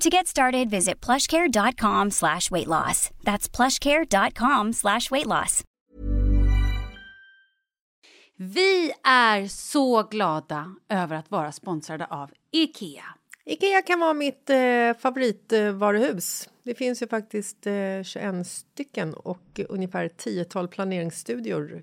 To get started, visit plushcare.com slash weight loss. That's plushcare.com slash weight loss. Vi är så glada över att vara sponsrade av Ikea. Ikea kan vara mitt eh, favoritvaruhus. Det finns ju faktiskt eh, 21 stycken och ungefär 10-tal planeringsstudior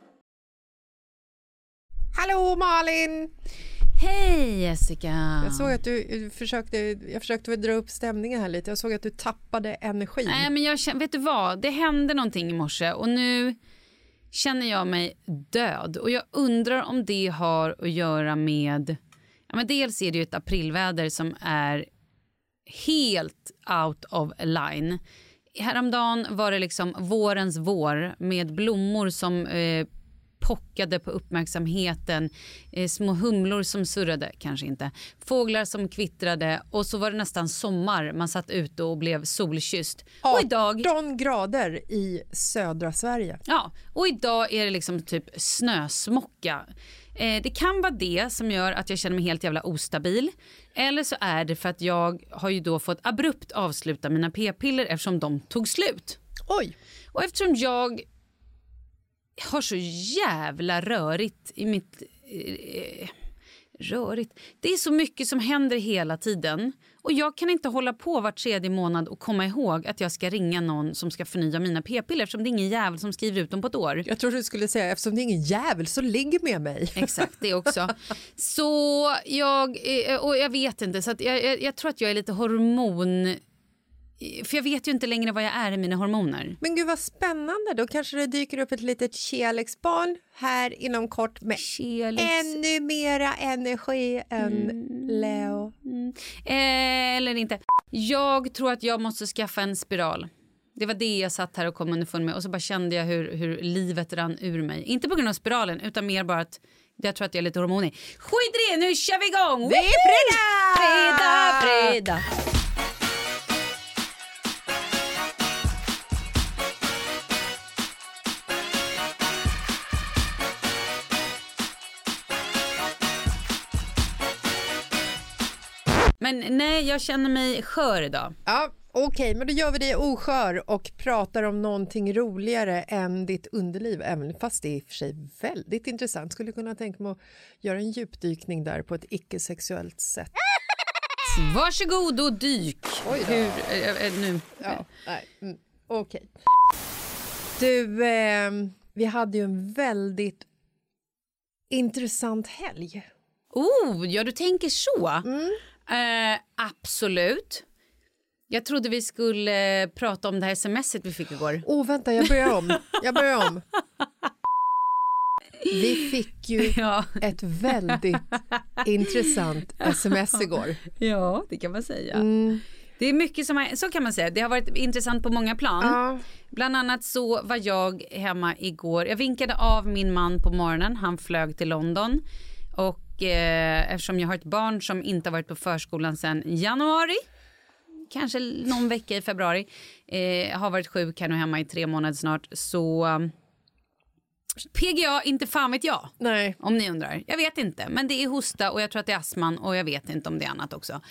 Hallå Malin! Hej Jessica! Jag såg att du försökte, jag försökte dra upp stämningen här lite. Jag såg att du tappade energi. Nej, men jag känner, vet du vad? Det hände någonting i morse och nu känner jag mig död. Och jag undrar om det har att göra med... Ja, men dels är det ju ett aprilväder som är helt out of line. Häromdagen var det liksom vårens vår med blommor som eh, pockade på uppmärksamheten. Eh, små humlor som surrade, kanske inte. Fåglar som kvittrade och så var det nästan sommar. Man satt ute och blev solkysst. Och idag, 18 grader i södra Sverige. ja, och idag är det liksom typ snösmocka. Eh, det kan vara det som gör att jag känner mig helt jävla ostabil. Eller så är det för att jag har ju då fått abrupt avsluta mina p-piller eftersom de tog slut. Oj! Och eftersom jag har så jävla rörigt i mitt... Eh, rörigt? Det är så mycket som händer hela tiden. Och jag kan inte hålla på vart tredje månad och komma ihåg att jag ska ringa någon som ska förnya mina p-piller eftersom det är ingen jävel som skriver ut dem på ett år. Jag trodde du skulle säga eftersom det är ingen jävel så ligg med mig. Exakt, det också. Så jag, eh, och jag vet inte, så jag, jag, jag tror att jag är lite hormon... För jag vet ju inte längre vad jag är i mina hormoner. Men gud vad spännande, då kanske det dyker upp ett litet kärleksbarn här inom kort med Felix. ännu mera energi än Leo. Eh, eller inte. Jag tror att jag måste skaffa en spiral. Det var det jag satt här och kom underfund med och så bara kände jag hur, hur livet rann ur mig. Inte på grund av spiralen utan mer bara att jag tror att jag är lite hormonig. Skit i det, nu kör vi igång! Det är fredag! Fredag, fredag! Men nej, jag känner mig skör idag. Ja, Okej, men då gör vi dig oskör och pratar om någonting roligare än ditt underliv. Även fast det är i och för sig väldigt intressant. Skulle kunna tänka mig att göra en djupdykning där på ett icke-sexuellt sätt. Varsågod och dyk. Oj då. Hur, äh, äh, nu. Ja, nej, mm, okej. Du, eh, vi hade ju en väldigt intressant helg. Oh, ja du tänker så. Eh, absolut. Jag trodde vi skulle prata om det här smset vi fick igår. Åh, oh, vänta, jag börjar om. Jag börjar om. Vi fick ju Ja. ett väldigt intressant sms igår. ja, det kan man säga. Mm. Det är mycket som har, så kan man säga. Det har varit intressant på många plan. Ja. Bland annat så var jag hemma igår. Jag vinkade av min man på morgonen. Han flög till London. Och eh, eftersom jag har ett barn som inte har varit på förskolan sedan januari kanske någon vecka i februari. Eh, har varit sjuk här nu hemma i tre månader snart. Så um, PGA, inte fan vet jag. Nej. Om ni undrar. Jag vet inte. Men det är hosta och jag tror att det är astman och jag vet inte om det är annat också.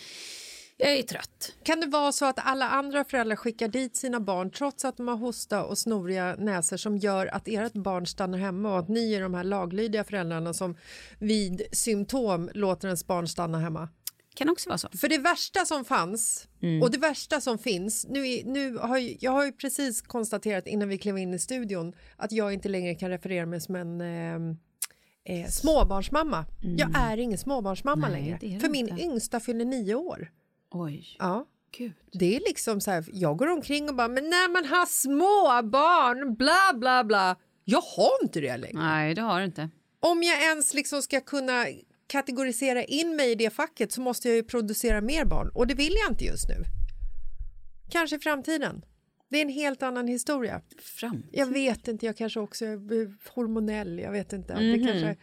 Jag är trött. Kan det vara så att alla andra föräldrar skickar dit sina barn trots att de har hosta och snoriga näsor som gör att ert barn stannar hemma och att ni är de här laglydiga föräldrarna som vid symptom låter ens barn stanna hemma? Kan också vara så. För det värsta som fanns och det värsta som finns, nu, nu har ju, jag har ju precis konstaterat innan vi klev in i studion att jag inte längre kan referera mig som en eh, eh, småbarnsmamma. Jag är ingen småbarnsmamma Nej, längre. För min inte. yngsta fyller nio år. Oj, Ja. gud. Det är liksom så här, jag går omkring och bara, men när man har små barn, bla bla bla. Jag har inte det längre. Nej, det har du inte. Om jag ens liksom ska kunna kategorisera in mig i det facket så måste jag ju producera mer barn och det vill jag inte just nu. Kanske i framtiden. Det är en helt annan historia. Fram. Jag vet inte, jag kanske också är hormonell, jag vet inte. Det kanske,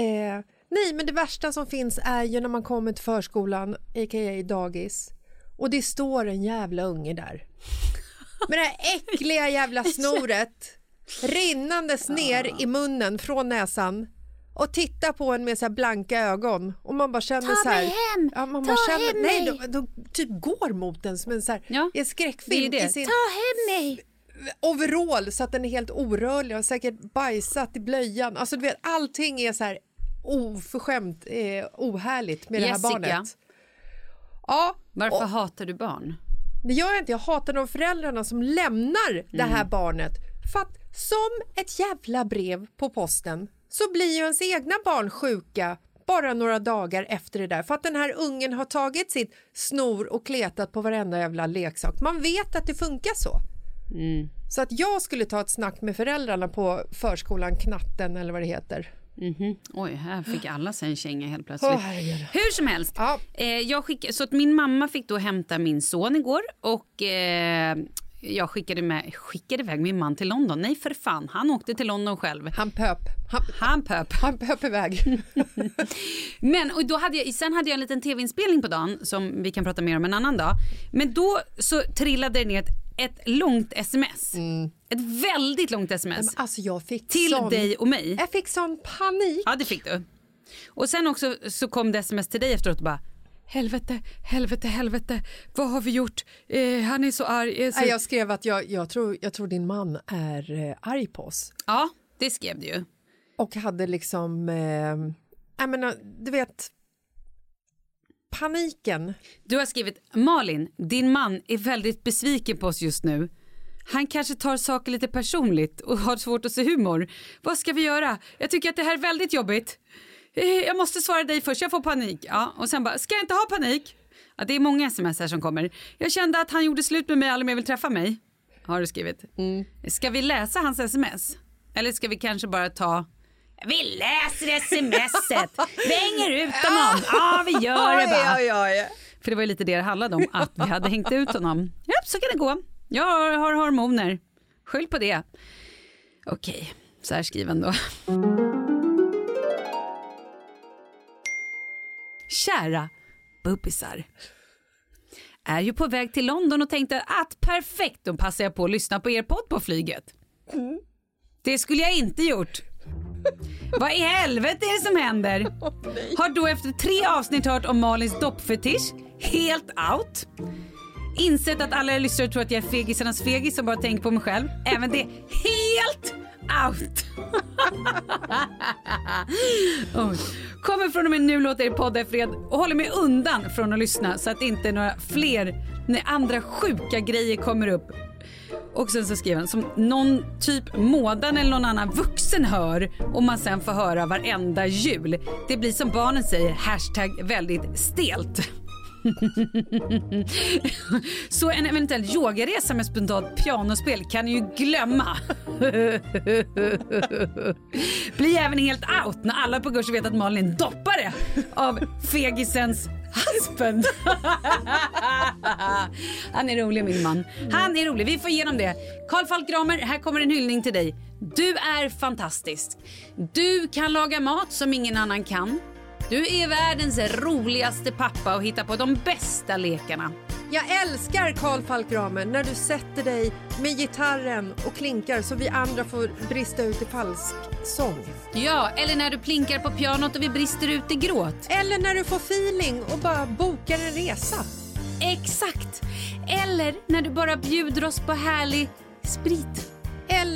eh, nej, men det värsta som finns är ju när man kommer till förskolan, a.k.a. dagis, och det står en jävla unge där. Med det här äckliga jävla snoret rinnandes ner i munnen från näsan och tittar på en med så här blanka ögon och man bara känner Ta så här, mig hem! Ja, man Ta bara känner, hem nej, mig! de, de typ går mot en som en så här, Ja, i en Det är skräckfilm det. i sin Ta hem mig! overall så att den är helt orörlig och säkert bajsat i blöjan. Alltså du vet, allting är så här oförskämt eh, ohärligt med det Jessica. här barnet. Ja, Varför och, hatar du barn? det gör jag inte. Jag hatar de föräldrarna som lämnar det här barnet för att som ett jävla brev på posten så blir ju ens egna barn sjuka bara några dagar efter det där för att den här ungen har tagit sitt snor och kletat på varenda jävla leksak. Man vet att det funkar så. Så att jag skulle ta ett snack med föräldrarna på förskolan Knatten eller vad det heter. Mhm. Oj, här fick alla sig en känga helt plötsligt. Herregud. Hur som helst. Ja. Eh, jag skick, så att min mamma fick då hämta min son igår och eh, jag skickade, med, skickade iväg min man till London. Nej för fan, han åkte till London själv. Han pöp. Han, Han pöp. han pöp iväg. Men och då hade jag, sen hade jag en liten tv-inspelning på dagen som vi kan prata mer om en annan dag. Men då så trillade det ner ett, ett långt sms. Ett väldigt långt sms. Men alltså jag fick till sån, dig och mig. Jag fick sån panik. Ja, det fick du. Och sen också så kom det sms till dig efteråt och bara Helvete, helvete, helvete. Vad har vi gjort? Eh, han är så arg. är så... Jag skrev att jag, jag, tror, jag tror din man är eh, arg på oss. Ja, det skrev du ju. Och hade liksom, eh, jag menar, du vet, paniken. Du har skrivit Malin, din man är väldigt besviken på oss just nu. Han kanske tar saker lite personligt och har svårt att se humor. Vad ska vi göra? Jag tycker att det här är väldigt jobbigt. Eh, Jag måste svara dig först, jag får panik. Ja, och sen bara, ska jag inte ha panik? Ja, det är många sms här som kommer. Jag kände att han gjorde slut med mig, aldrig mer vill träffa mig. Har du skrivit. Ska vi läsa hans sms? Eller ska vi kanske bara ta vi läser smset, vi hänger ut honom. Ja, vi gör det bara. För det var ju lite det det handlade om, att vi hade hängt ut honom. Ja, så kan det gå. Jag har, hormoner. Skyll på det. Okej, så här skriven då. Kära bubbisar. Är ju på väg till London och tänkte att perfekt, då passar jag på att lyssna på er podd på flyget. Det skulle jag inte gjort. Vad i helvete är det som händer? Har då efter tre avsnitt hört om Malins doppfetisch, helt out. Insett att alla lyssnare tror att jag är fegisarnas fegis och bara tänker på mig själv. Även det, helt out. Kommer från och med nu låta er podda i fred och håller mig undan från att lyssna så att inte några fler när andra sjuka grejer kommer upp. Och sen så skriver han som någon typ mådan eller någon annan vuxen hör och man sen får höra varenda jul. Det blir som barnen säger, hashtag väldigt stelt. Så en eventuell yogaresa med spontant pianospel kan ni ju glömma. Bli även helt out när alla på kursen vet att Malin är en doppare av fegisens husband. Han är rolig min man. Han är rolig, vi får igenom det. Karl Falk Gramer, här kommer en hyllning till dig. Du är fantastisk. Du kan laga mat som ingen annan kan. Du är världens roligaste pappa och hittar på de bästa lekarna. Jag älskar Karl Falk Gramer när du sätter dig med gitarren och klinkar så vi andra får brista ut i falsk sång. Ja, eller när du plinkar på pianot och vi brister ut i gråt. Eller när du får feeling och bara bokar en resa. Exakt! Eller när du bara bjuder oss på härlig sprit.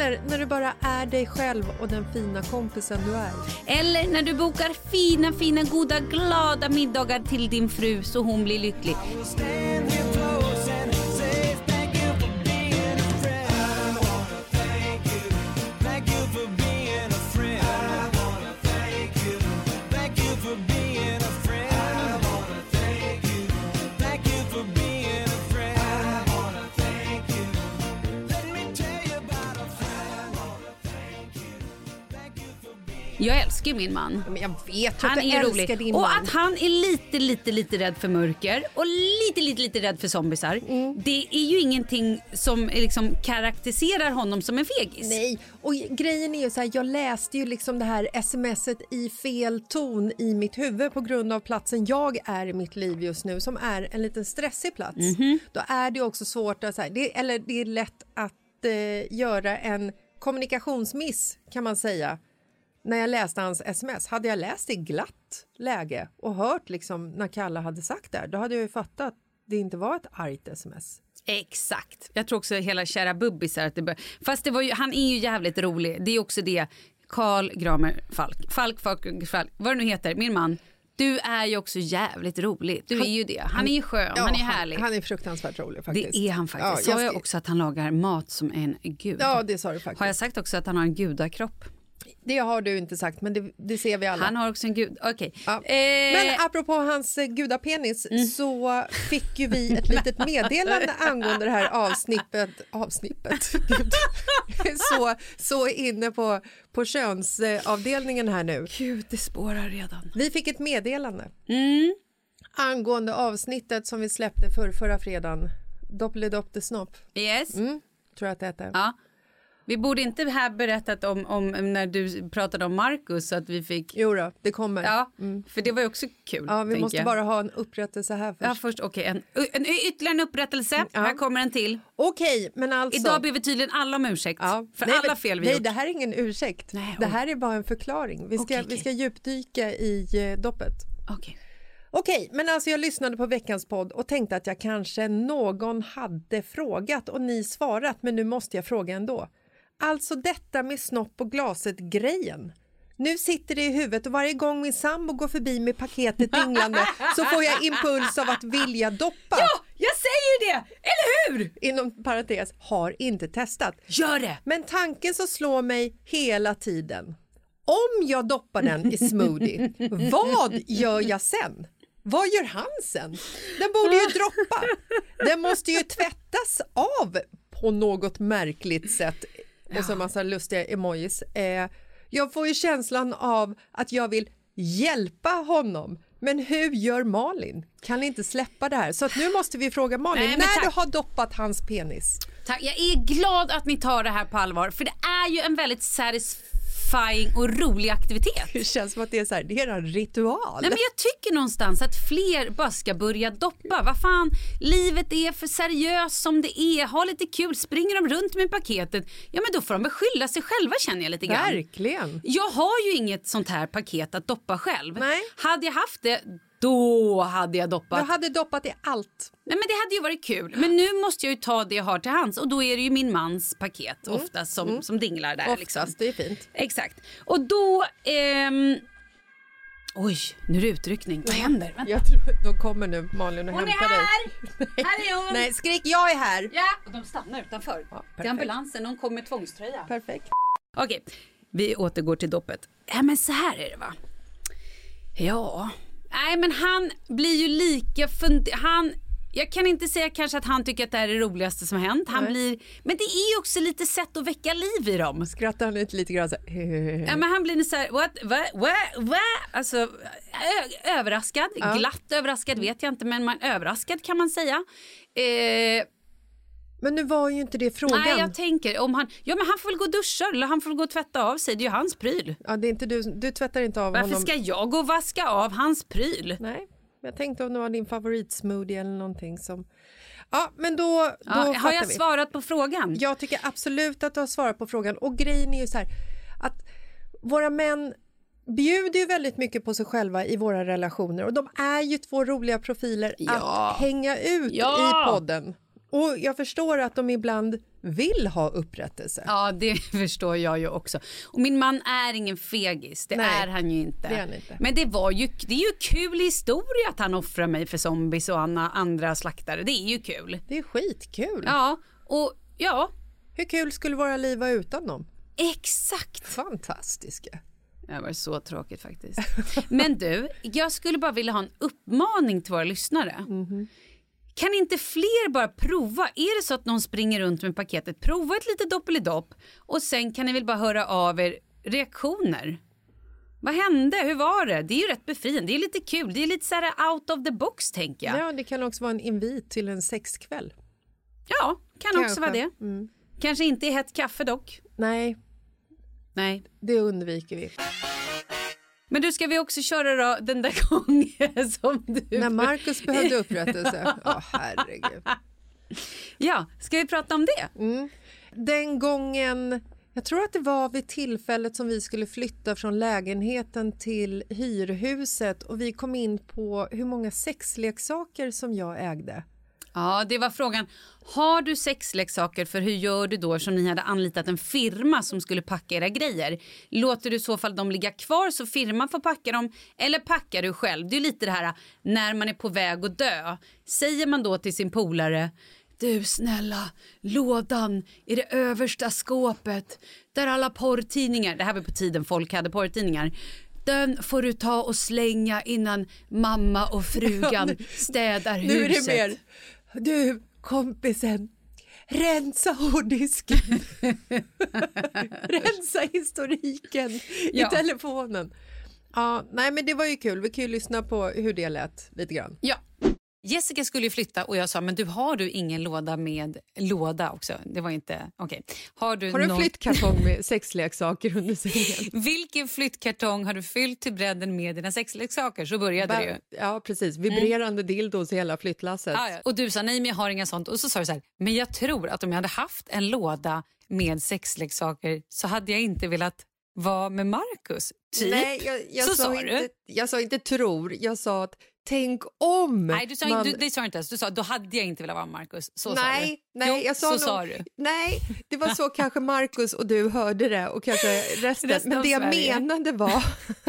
Eller när du bara är dig själv och den fina kompisen du är. Eller när du bokar fina, fina, goda, glada middagar till din fru så hon blir lycklig. Jag älskar min man. Men jag vet Han att är älskar rolig. din och man. att han är lite, lite, lite rädd för mörker och lite, lite, lite rädd för zombisar. Mm. Det är ju ingenting som är liksom karaktäriserar honom som en fegis. Nej, och grejen är ju så här, jag läste ju liksom det här smset i fel ton i mitt huvud på grund av platsen jag är i mitt liv just nu som är en liten stressig plats. Mhm. Då är det också svårt att, så här, det, eller det är lätt att eh, göra en kommunikationsmiss kan man säga. När jag läste hans sms, hade jag läst i glatt läge och hört liksom när Kalle hade sagt det här, då hade jag ju fattat att det inte var ett argt sms. Exakt. Jag tror också hela kära bubbisar att det bör... Fast det var ju, han är ju jävligt rolig. Det är också det. Karl Gramer Falk. Falk, Falk, Falk. Vad det nu heter. Min man. Du är ju också jävligt rolig. Du är ju det. Han är ju skön. han är härlig. Han, han är fruktansvärt rolig faktiskt. det är han faktiskt. Ja, Sa jag också att han lagar mat som en gud? Ja, det sa du faktiskt. Har jag sagt också att han har en gudakropp? Det har du inte sagt, men det, det ser vi alla. Han har också en gud... Okej. Ja. Eh, Mm. Men apropå hans eh, gudapenis så fick ju vi ett litet meddelande angående det här avsnippet. Avsnippet? Gud. så, så inne på, på könsavdelningen här nu. Gud, det spårar redan. Vi fick ett meddelande Mm. angående avsnittet som vi släppte för förra fredagen. Doppelidopte snopp, Yes. mm, tror jag att det hette. Ja. Vi borde inte här berättat om, om när du pratade om Marcus så att vi fick... Jo då, det kommer. Ja, för det var ju också kul. Ja, vi måste jag. bara ha en upprättelse här först. Ja, först, okej. en, en, ytterligare en upprättelse. Här kommer en till. Okej, men alltså... Idag ber vi tydligen alla om ursäkt Ja. för nej, alla fel vi Nej, gjort. det här är ingen ursäkt. Nej, det här är bara en förklaring. Vi ska, okej. Vi ska djupdyka i eh, doppet. Okej. Okej, men alltså jag lyssnade på veckans podd och tänkte att jag kanske någon hade frågat och ni svarat, men nu måste jag fråga ändå. Alltså detta med snopp och glaset-grejen. Nu sitter det i huvudet och varje gång min sambo går förbi med paketet dinglande så får jag impuls av att vilja doppa. Ja, jag säger det! Eller hur? Inom parentes, har inte testat. Gör det! Men tanken som slår mig hela tiden. Om jag doppar den i smoothie, vad gör jag sen? Vad gör han sen? Den borde ju droppa. Den måste ju tvättas av på något märkligt sätt. Och så en massa lustiga emojis. Eh, jag får ju känslan av att jag vill hjälpa honom Men hur gör Malin? Kan inte släppa det här? Så att nu måste vi fråga Malin, Nej, när du har doppat hans penis. Tack. Jag är glad att ni tar det här på allvar för det är ju en väldigt satisfying och rolig aktivitet. Det känns som att det är, så här, det är en ritual. Nej, men jag tycker någonstans att fler bara ska börja doppa. Vad fan, livet är för seriöst som det är. Ha lite kul. Springer de runt med paketet, ja men då får de väl skylla sig själva känner jag lite grann. Verkligen. Jag har ju inget sånt här paket att doppa själv. Nej. Hade jag haft det, då hade jag doppat. Du hade doppat i allt. Nej, men det hade ju varit kul. Men nu måste jag ju ta det jag har till hands och då är det ju min mans paket oftast som, som dinglar där. Oftast, Liksom. det är fint. Exakt. Och då... Ehm... Oj, nu är det utryckning. Vad händer? Vänta. Jag tror att de kommer nu, Malin, och Hon är hämtar dig. här! Här är hon! Nej, skrik jag är här. Ja, och de stannar utanför. Ja, till perfekt. ambulansen. Någon kom med tvångströja. Perfekt. Okej, vi återgår till doppet. Ja, men så här är det va. Ja, nej men han blir ju lika fund... Han... Jag kan inte säga kanske att han tycker att det här är det roligaste som hänt. Han Nej. blir... Men det är ju också lite sätt att väcka liv i dem. Skrattar han lite, lite grann så här. Ja, men han blir så här, what, va, va, va? Alltså, överraskad, glatt överraskad vet jag inte, men man, överraskad kan man säga. Eh, Men nu var ju inte det frågan. nej, jag tänker om han, ja men han får väl gå och duscha eller han får väl gå och tvätta av sig, det är ju hans pryl. Ja, det är inte du, du tvättar inte av Varför honom. ska jag gå och vaska av hans pryl? Nej, jag tänkte om det var din favoritsmoothie eller någonting som... Ja, men då, då Ja, har jag vi. svarat på frågan? Jag tycker absolut att du har svarat på frågan. Och grejen är ju så här att våra män bjuder ju väldigt mycket på sig själva i våra relationer och de är ju två roliga profiler Ja. att hänga ut Ja. i podden. Och jag förstår att de ibland vill ha upprättelse. Ja, det förstår jag ju också. Och min man är ingen fegis, det Nej, är han ju inte. det är inte. Men det, var ju, det är ju kul historia att han offrar mig för zombies och andra, slaktare. Det är ju kul. Det är skitkul. Ja, och ja, Hur kul skulle våra liv vara utan dem? exakt. Fantastiska. Det var så tråkigt faktiskt. Men du, jag skulle bara vilja ha en uppmaning till våra lyssnare. Kan inte fler bara prova? Är det så att någon springer runt med paketet, prova ett litet doppelidopp och sen kan ni väl bara höra av er reaktioner. Vad hände? Hur var det? Det är ju rätt befriande. Det är lite kul. Det är lite så här out of the box tänker jag. Ja, det kan också vara en invit till en sexkväll. Ja, kan Kanske. också vara det. Kanske inte i hett kaffe dock. Nej, Nej. det undviker vi. Men du, ska vi också köra då den där gången som du... När Marcus behövde upprättelse. Åh, herregud. Ja, ska vi prata om det? Den gången, jag tror att det var vid tillfället som vi skulle flytta från lägenheten till hyrhuset och vi kom in på hur många sexleksaker som jag ägde. Ja, det var frågan. Har du sexleksaker för hur gör du då som ni hade anlitat en firma som skulle packa era grejer? Låter du i så fall dem ligga kvar så firman får packa dem eller packar du själv? Det är lite det här när man är på väg att dö. Säger man då till sin polare du snälla, lådan i det översta skåpet där alla porrtidningar, det här var på tiden folk hade porrtidningar, den får du ta och slänga innan mamma och frugan städar huset. Nu är det mer, du kompisen, rensa hårddisken. rensa historiken Ja. i telefonen. Ja, nej men det var ju kul, vi kan ju lyssna på hur det lät lite grann. Ja. Jessica skulle ju flytta och jag sa men du har du ingen låda med låda också? Det var inte okej. Har du, Har du en någon- flyttkartong med sexleksaker under sängen? Vilken flyttkartong har du fyllt till bredden med dina sexleksaker? Så började det ju. Ja, precis. Vibrerande dildos i hela flyttlasset. Ja, ja. Och du sa nej men jag har inga sånt och så sa du så här men jag tror att om jag hade haft en låda med sexleksaker så hade jag inte velat vara med Marcus. Typ. Nej, jag, jag, så sa sa inte, du. jag sa inte tror, jag sa att tänk om Nej, du sa, man... du, det sa inte ens. Du sa då hade jag inte velat vara med Marcus. Så sa nej, du. nej, jo, jag sa så sa du. Nej, det var så kanske Marcus och du hörde det och kanske resten. Resten Men det jag Sverige. menade var...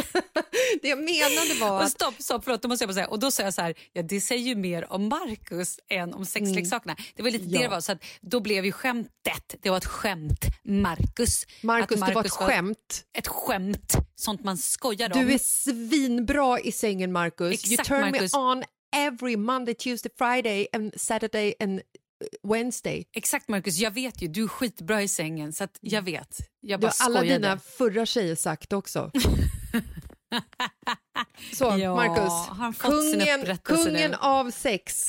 det jag menade var Och stopp, stopp, förlåt, då måste jag bara säga. Och då sa jag så här, ja det säger ju mer om Marcus än om sexleksakerna. Det var lite det Ja. det var, så att då blev ju skämtet, det var ett skämt. Marcus, Att det var ett skämt. Ett skämt, sånt man skojar om. Du är svinbra i sängen, Marcus. Exakt, you turn Marcus. me on every Monday, Tuesday, Friday and Saturday and uh, Wednesday. Exakt Marcus, jag vet ju, du är skitbra i sängen så att jag vet. Jag bara har alla skojade. dina förra tjejer sagt också. Så, Ja, Marcus. kungen, kungen nu? av sex.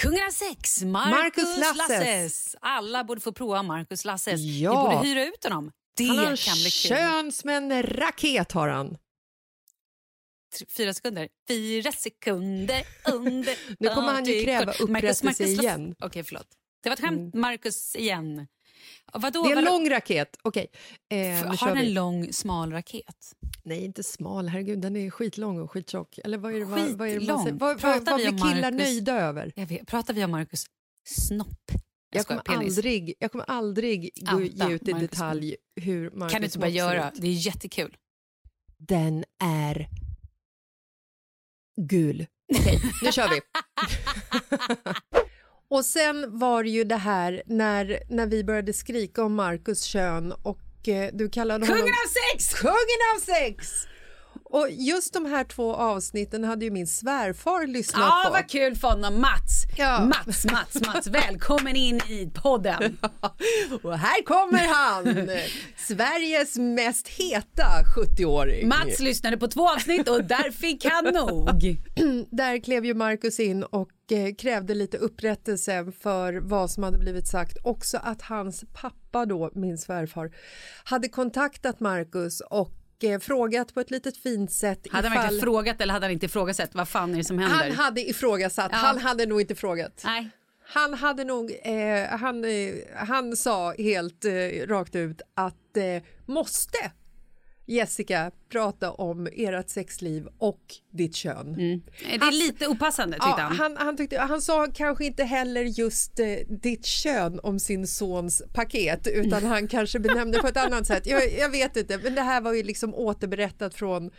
Kungen av sex, Marcus, Marcus Lasses. Lasses. Alla borde få prova Marcus Lasses. Ja. Vi borde hyra ut honom. Det Han har en kön som en raket har han. Fyra sekunder. Fyra sekunder under... Nu kommer han ju kräva upprättelse igen. Okej, förlåt. Det var ett skämt. Marcus igen. Vadå? Det är en Vadå? lång raket. Okej, eh, Har den en lång, smal raket? Nej, inte smal. Herregud, den är skitlång och skittjock. Eller vad är det, vad, vad, är det man säger? Vad, vad, vad blir killar Marcus? nöjda över? Jag vet, pratar vi om Marcus snopp? Jag skojar, kommer, penis. aldrig, jag kommer aldrig gå, Outa ge ut i Marcus. detalj hur Marcus kan du inte bara göra? ut. Det är jättekul. Den är gul. Okej, nu kör vi. och sen var det ju det här när, när vi började skrika om Marcus kön och eh, du kallade honom... Kungen av sex! Kungen av sex! Och just de här två avsnitten hade ju min svärfar lyssnat Ja, på. vad kul för honom. Mats! Ja. Mats, Mats, Mats. Välkommen in i podden. Och här kommer han, Sveriges mest heta 70-åring. Mats lyssnade på två avsnitt och där fick han nog. Där klev ju Marcus in och eh, krävde lite upprättelse för vad som hade blivit sagt. Också att hans pappa då, min svärfar, hade kontaktat Marcus och eh, frågat på ett litet fint sätt Hade han ifall- verkligen frågat eller hade han inte ifrågasatt? Vad fan är det som händer? Han hade ifrågasatt, Ja. han hade nog inte frågat. Nej. Han hade nog, eh, han, eh, han sa helt eh, rakt ut att eh, måste Jessica prata om ert sexliv och ditt kön. Det är lite opassande tyckte Ja, han. han, han, tyckte, han sa kanske inte heller just eh, ditt kön om sin sons paket utan han kanske benämnde på ett annat sätt. Jag, jag vet inte, men det här var ju liksom återberättat från,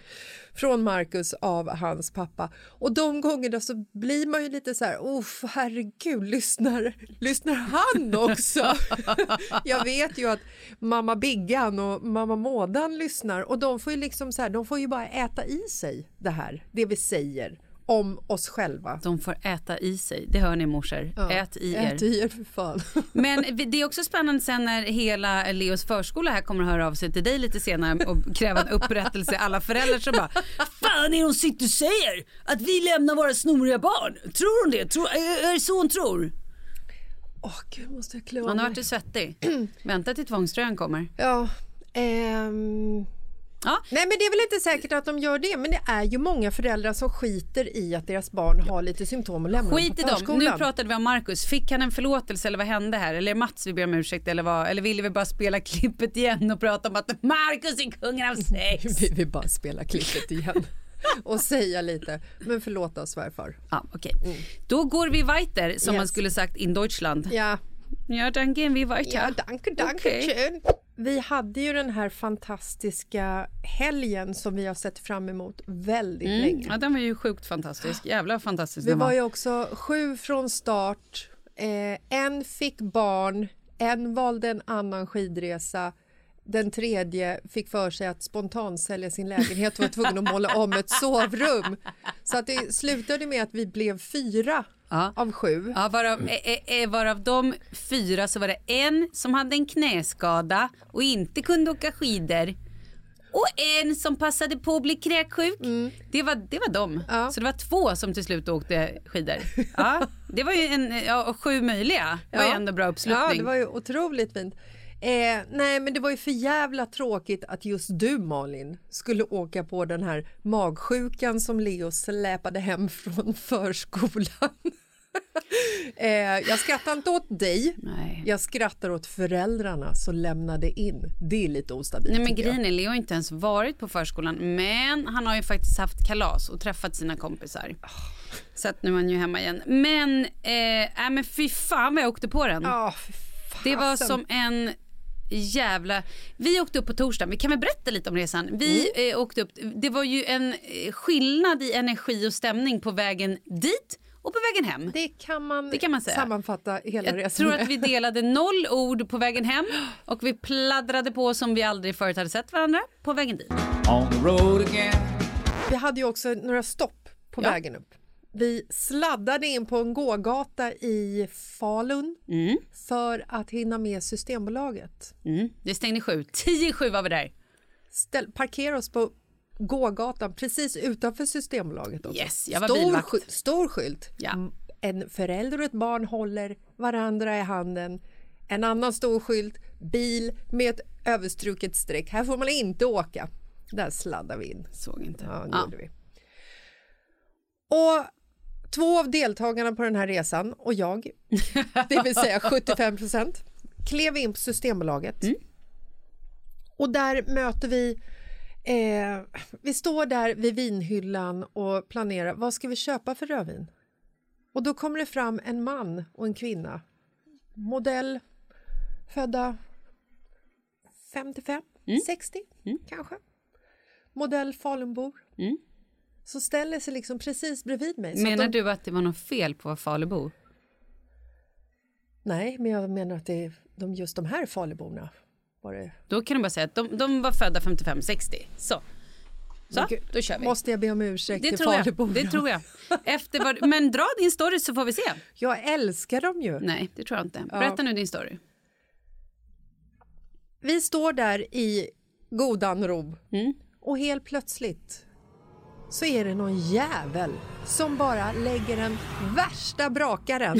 från Marcus av hans pappa. Och de gångerna så blir man ju lite så här, oh herregud, lyssnar, lyssnar han också? jag vet ju att mamma Biggan och mamma Mådan lyssnar och de får ju liksom så här, de får ju bara äta i sig det här, det vi säger om oss själva. De får äta i sig. Det hör ni morsor. Ja, Ät i er. Ät i er för fan. Men det är också spännande sen när hela Leos förskola här kommer att höra av sig till dig lite senare och kräva en upprättelse. Alla föräldrar som bara Fan är hon sitter och säger? Att vi lämnar våra snoriga barn? Tror hon det? Tror, är det så hon tror? Åh gud, måste jag klä Han har varit svettig. Vänta till tvångströjan kommer. Ja, ehm... Ja. Nej men det är väl inte säkert att de gör det men det är ju många föräldrar som skiter i att deras barn har lite symptom och lämnar Skit dem på förskolan. Nu pratade vi om Marcus. Fick han en förlåtelse eller vad hände här? Eller Mats vi ber om ursäkt eller vad? Eller ville vi bara spela klippet igen och prata om att Marcus är kungen av sex? Vi vill bara spela klippet igen och säga lite. Men förlåt oss svärfar. Ja, okej. Då går vi weiter som Yes. man skulle sagt in Deutschland. Ja, Ja, danke, vi weiter. ja danke, danke Okej. schön. Vi hade ju den här fantastiska helgen som vi har sett fram emot väldigt Mm. länge. Ja, den var ju sjukt fantastisk. Jävla fantastisk Vi var ju också sju från start. Eh, en fick barn, en valde en annan skidresa. Den tredje fick för sig att spontansälja sin lägenhet och var tvungen att måla om ett sovrum. Så att det slutade med att vi blev fyra Ja. av sju. Ja, varav, eh, eh, varav de fyra så var det en som hade en knäskada och inte kunde åka skidor. Och en som passade på att bli kräksjuk. Det, var, det var de. Mm. Ja. Så det var två som till slut åkte skidor. Ja, det var ju en, ja, sju möjliga. Det var ju ändå bra uppslutning. Ja, det var ju otroligt fint. Eh, nej, men det var ju för jävla tråkigt att just du Malin skulle åka på den här magsjukan som Leo släpade hem från förskolan. eh, jag skrattar inte åt dig, Nej. jag skrattar åt föräldrarna som lämnade in. Det är lite ostabilt. Nej men grejen är, Leo har inte ens varit på förskolan men han har ju faktiskt haft kalas och träffat sina kompisar. Så att nu är han ju hemma igen. Men, eh, äh, men fy fan vad jag åkte på den. Fy Det var som en jävla... Vi åkte upp på torsdagen, vi kan väl berätta lite om resan. Vi Mm. eh, åkte upp, det var ju en eh, skillnad i energi och stämning på vägen dit och på vägen hem. Det kan man, Det kan man säga. sammanfatta hela Jag resan tror med. att vi delade noll ord på vägen hem och vi pladdrade på som vi aldrig förut hade sett varandra på vägen dit. on the road again. Vi hade ju också några stopp på Ja. vägen upp. Vi sladdade in på en gågata i Falun Mm. för att hinna med Systembolaget. Mm. Det stängde sju. Tio sju var vi där. Ställ, parkera oss på gågatan precis utanför Systembolaget. Också. Yes, jag var stor, bilvakt. sky- stor skylt. Ja. M- En förälder och ett barn håller varandra i handen. En annan stor skylt, bil med ett överstruket streck. Här får man inte åka. Där sladdar vi in. Såg inte. Ja, det Ja. gjorde vi. Och två av deltagarna på den här resan och jag, det vill säga 75 procent, klev in på Systembolaget. Och där möter vi Eh, vi står där vid vinhyllan och planerar vad ska vi köpa för rödvin. Och då kommer det fram en man och en kvinna. Modell, födda 55, 60 kanske. Modell Falunbor. Så ställer sig liksom precis bredvid mig. Menar de, du att det var något fel på Falubo? Nej, men jag menar att det är de, just de här Faluborna. Var det. Då kan du bara säga att de, de var födda 55-60. Så. Så, gud, då kör vi. Måste jag be om ursäkt det, till tror jag. Faluborna? det tror jag. Efter vad, men dra din story så får vi se. Jag älskar dem ju. Nej, det tror jag inte. Berätta nu din story. Vi står där i godan ro Mm. och helt plötsligt så är det någon jävel som bara lägger den värsta brakaren.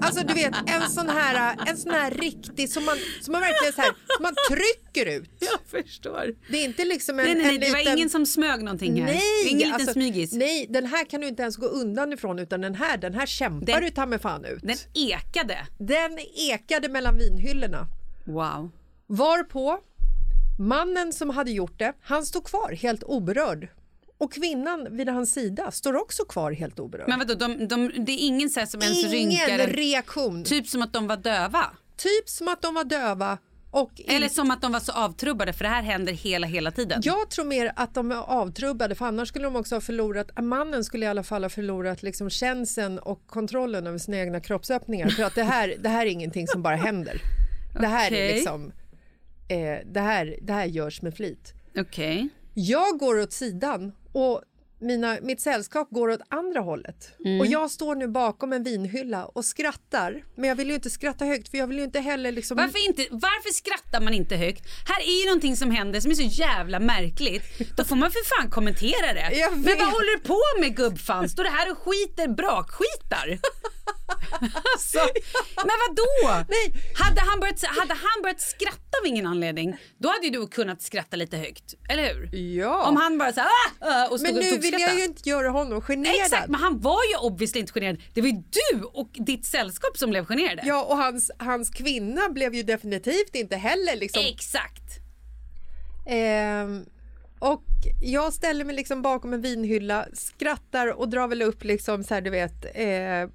alltså du vet en sån här, en sån här riktig som man, som man verkligen så här, som man trycker ut. Jag förstår. Det är inte liksom en, Nej, nej, nej en det var liten... ingen som smög någonting här. Nej, ingen liten alltså, smygis. nej, den här kan du inte ens gå undan ifrån utan den här, den här kämpar Den- du ta mig fan ut. Den ekade. Den ekade mellan vinhyllorna. Wow. Varpå mannen som hade gjort det, han stod kvar helt oberörd. Och kvinnan vid hans sida står också kvar helt oberörd. Men vadå, de, de, det är ingen så som ens Ingen rynkar en- reaktion. Typ. Typ som att de var döva. som att de var döva. Och in- Eller som att de var så avtrubbade för det här händer hela, hela tiden. Jag tror mer att de är avtrubbade för annars skulle de också ha förlorat, mannen skulle i alla fall ha förlorat liksom känseln och kontrollen över sina egna kroppsöppningar för att det här, det här är ingenting som bara händer. Det här är Okej. liksom, eh, det, här, det här görs med flit. Okej. Jag går åt sidan och mina, mitt sällskap går åt andra hållet. Mm. Och jag står nu bakom en vinhylla och skrattar. Men jag vill ju inte skratta högt för jag vill ju inte heller liksom... Varför, inte, varför skrattar man inte högt? Här är ju någonting som händer som är så jävla märkligt. Då får man för fan kommentera det. Men vad håller du på med gubbfan? Står det här och skiter brakskitar? Alltså, men vad då? Nej. Hade, han börjat, hade han börjat skratta av ingen anledning, då hade ju du kunnat skratta lite högt. Eller hur? Ja. Om han bara så här, ah, ah, och stod men och nu tog vill jag ju inte göra honom generad. Exakt, men han var ju obviously inte generad. Det var ju du och ditt sällskap som blev generade. Ja, och hans, hans kvinna blev ju definitivt inte heller liksom... Exakt. Ehm, och jag ställer mig liksom bakom en vinhylla, skrattar och drar väl upp liksom så här, du vet, eh,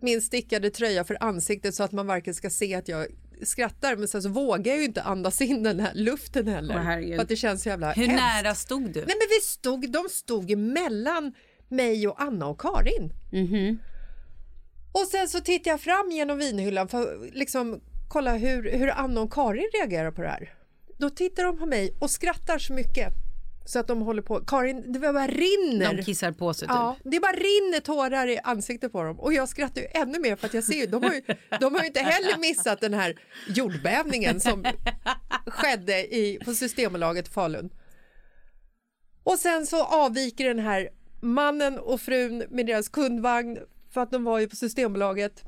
min stickade tröja för ansiktet så att man varken ska se att jag skrattar men sen så vågar jag ju inte andas in den här luften heller. Herregud. för att det känns så jävla Hur hemskt. nära stod du? Nej men vi stod, de stod mellan mig och Anna och Karin. Mhm. Och sen så tittar jag fram genom vinhyllan för att liksom kolla hur, hur Anna och Karin reagerar på det här. Då tittar de på mig och skrattar så mycket så att de håller på. Karin, det bara rinner. De kissar på sig typ. Ja, det bara rinner tårar i ansiktet på dem och jag skrattar ju ännu mer för att jag ser ju, de har ju, de har ju inte heller missat den här jordbävningen som skedde i, på Systembolaget Falun. Och sen så avviker den här mannen och frun med deras kundvagn för att de var ju på Systembolaget.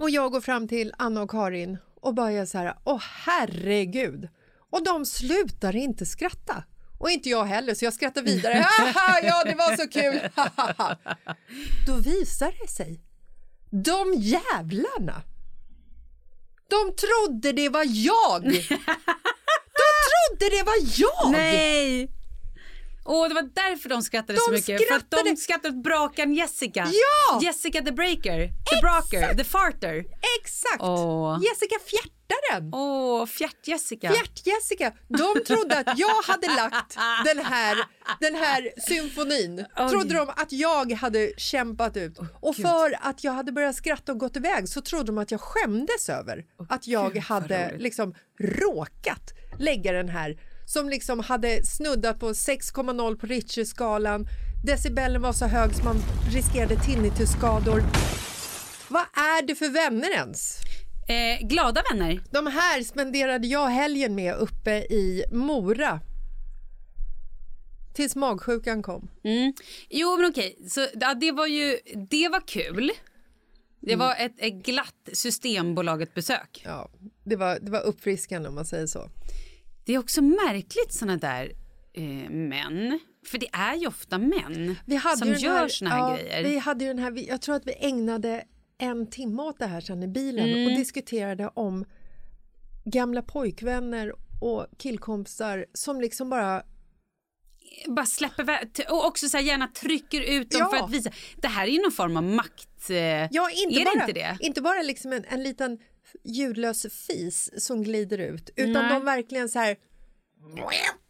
Och jag går fram till Anna och Karin och börjar så här, åh herregud. Och de slutar inte skratta. Och inte jag heller, så jag skrattar vidare. Haha, ja, det var så kul! Då visar det sig, de jävlarna, de trodde det var jag! De trodde det var jag! Nej! Åh, det var därför de skrattade så De mycket. För att de skrattade- skrattade åt brakan Jessica. Ja! Jessica the breaker, the braker, the farter. Exakt! Åh. Jessica Fjärtaren! Åh, fjärt-Jessica. Fjärt-Jessica, de trodde att jag hade lagt den här, den här symfonin. Oj. Trodde de att jag hade kämpat ut. Och för att jag hade börjat skratta och gått iväg så trodde de att jag skämdes över att jag Gud, hade liksom råkat lägga den här som liksom hade snuddat på 6,0 på Richie-skalan. Decibellen var så hög så man riskerade tinnitusskador. Vad är det för vänner ens? Eh, glada vänner. De här spenderade jag helgen med uppe i Mora. Tills magsjukan kom. Mm. Jo, men okej. Så, ja, det var ju det var kul. Det Mm. var ett, ett glatt Systembolaget-besök. Ja, det var, det var uppfriskande om man säger så. Det är också märkligt såna där eh, män. För det är ju ofta män Vi hade som gör här, såna här ja, grejer. Vi hade ju den här, jag tror att vi ägnade en timme åt det här sen i bilen Mm. och diskuterade om gamla pojkvänner och killkompisar som liksom bara Bara släpper iväg- och också så här gärna trycker ut dem Ja. för att visa. Det här är ju någon form av makt. Eh, Ja, inte är bara, inte det? Inte bara liksom en, en liten ljudlös fis som glider ut utan Nej. de verkligen så här...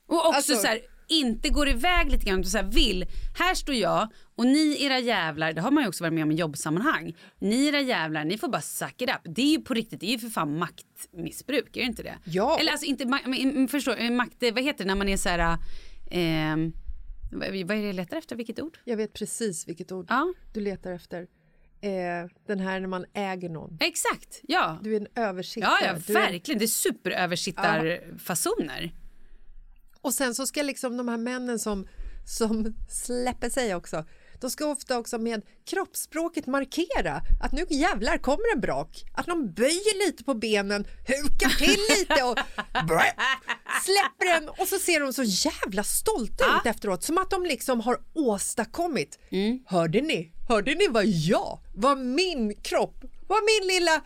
Och också Alltså- så här, inte går iväg lite grann och så här, vill, här står jag och ni era jävlar, det har man ju också varit med om i jobbsammanhang. Ni era jävlar, ni får bara suck it up. Det är ju på riktigt, det är ju för fan maktmissbruk, är det inte det? Ja. Eller alltså inte, ma- förstår, eh, makt, vad heter det när man är så här, ehm, vad är det jag letar efter, vilket ord? Jag vet precis vilket ord Ja, du letar efter. Eh, den här när man äger någon. exakt, ja. Du är en översittare. Ja, ja, Du är- verkligen. Det är superöversittarfasoner. Och sen så ska liksom de här männen som, som släpper sig också de ska ofta också med kroppsspråket markera att nu jävlar kommer en brak. Att de böjer lite på benen, hukar till lite och släpper den och så ser de så jävla stolta ut efteråt. Som att de liksom har åstadkommit. Hörde ni? Hörde ni vad jag, vad min kropp, vad min lilla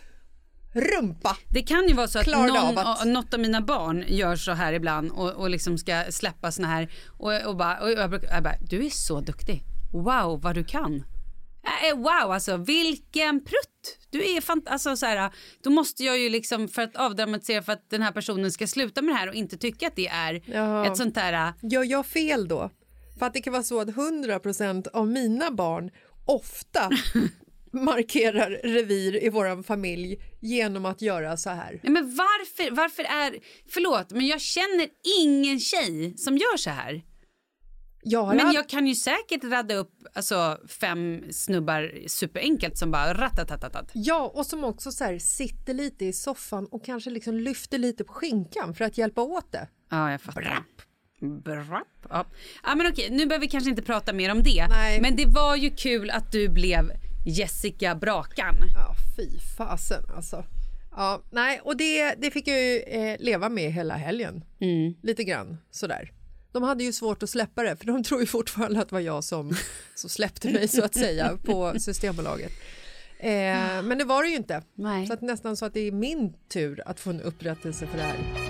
rumpa Det kan ju vara så att någon, av att- något av mina barn gör så här ibland och, och liksom ska släppa såna här och, och, bara, och jag, brukar, jag bara, du är så duktig. Wow vad du kan. Äh, wow alltså vilken prutt. Du är fant alltså så här, då måste jag ju liksom för att avdramatisera för att den här personen ska sluta med det här och inte tycka att det är Ja. ett sånt där Gör jag fel då? För att det kan vara så att 100% av mina barn ofta markerar revir i vår familj genom att göra så här. Nej, men varför, varför är, förlåt men jag känner ingen tjej som gör så här. Jag Men jag kan ju säkert radda upp alltså, fem snubbar superenkelt som bara ratatatatat. Ja, och som också så här sitter lite i soffan och kanske liksom lyfter lite på skinkan för att hjälpa åt det. Ja, jag fattar. Brapp. Ja. ja, men okej, nu behöver vi kanske inte prata mer om det. Nej. Men det var ju kul att du blev Jessica Brakan. Ja, fy fasen alltså. Ja, nej, och det, det fick jag ju eh, leva med hela helgen. Lite grann sådär. De hade ju svårt att släppa det för de tror ju fortfarande att det var jag som, som släppte mig så att säga på Systembolaget. Eh, men det var det ju inte. Nej. Så att nästan så att det är min tur att få en upprättelse för det här.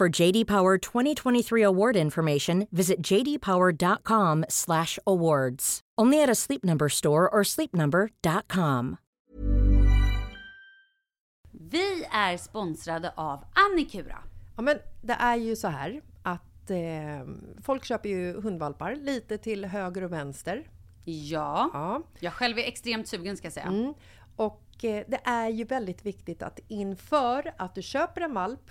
For JD Power 2023 award information, visit jdpower.com/awards. Only at a Sleep Number store or sleepnumber.com. Vi är sponsrade av Annikura. Ja, men det är ju så här att eh, folk köper ju hundvalpar lite till höger och vänster. Ja, Ja. jag själv är extremt sugen ska jag säga. Mm. Och eh, det är ju väldigt viktigt att inför att du köper en valp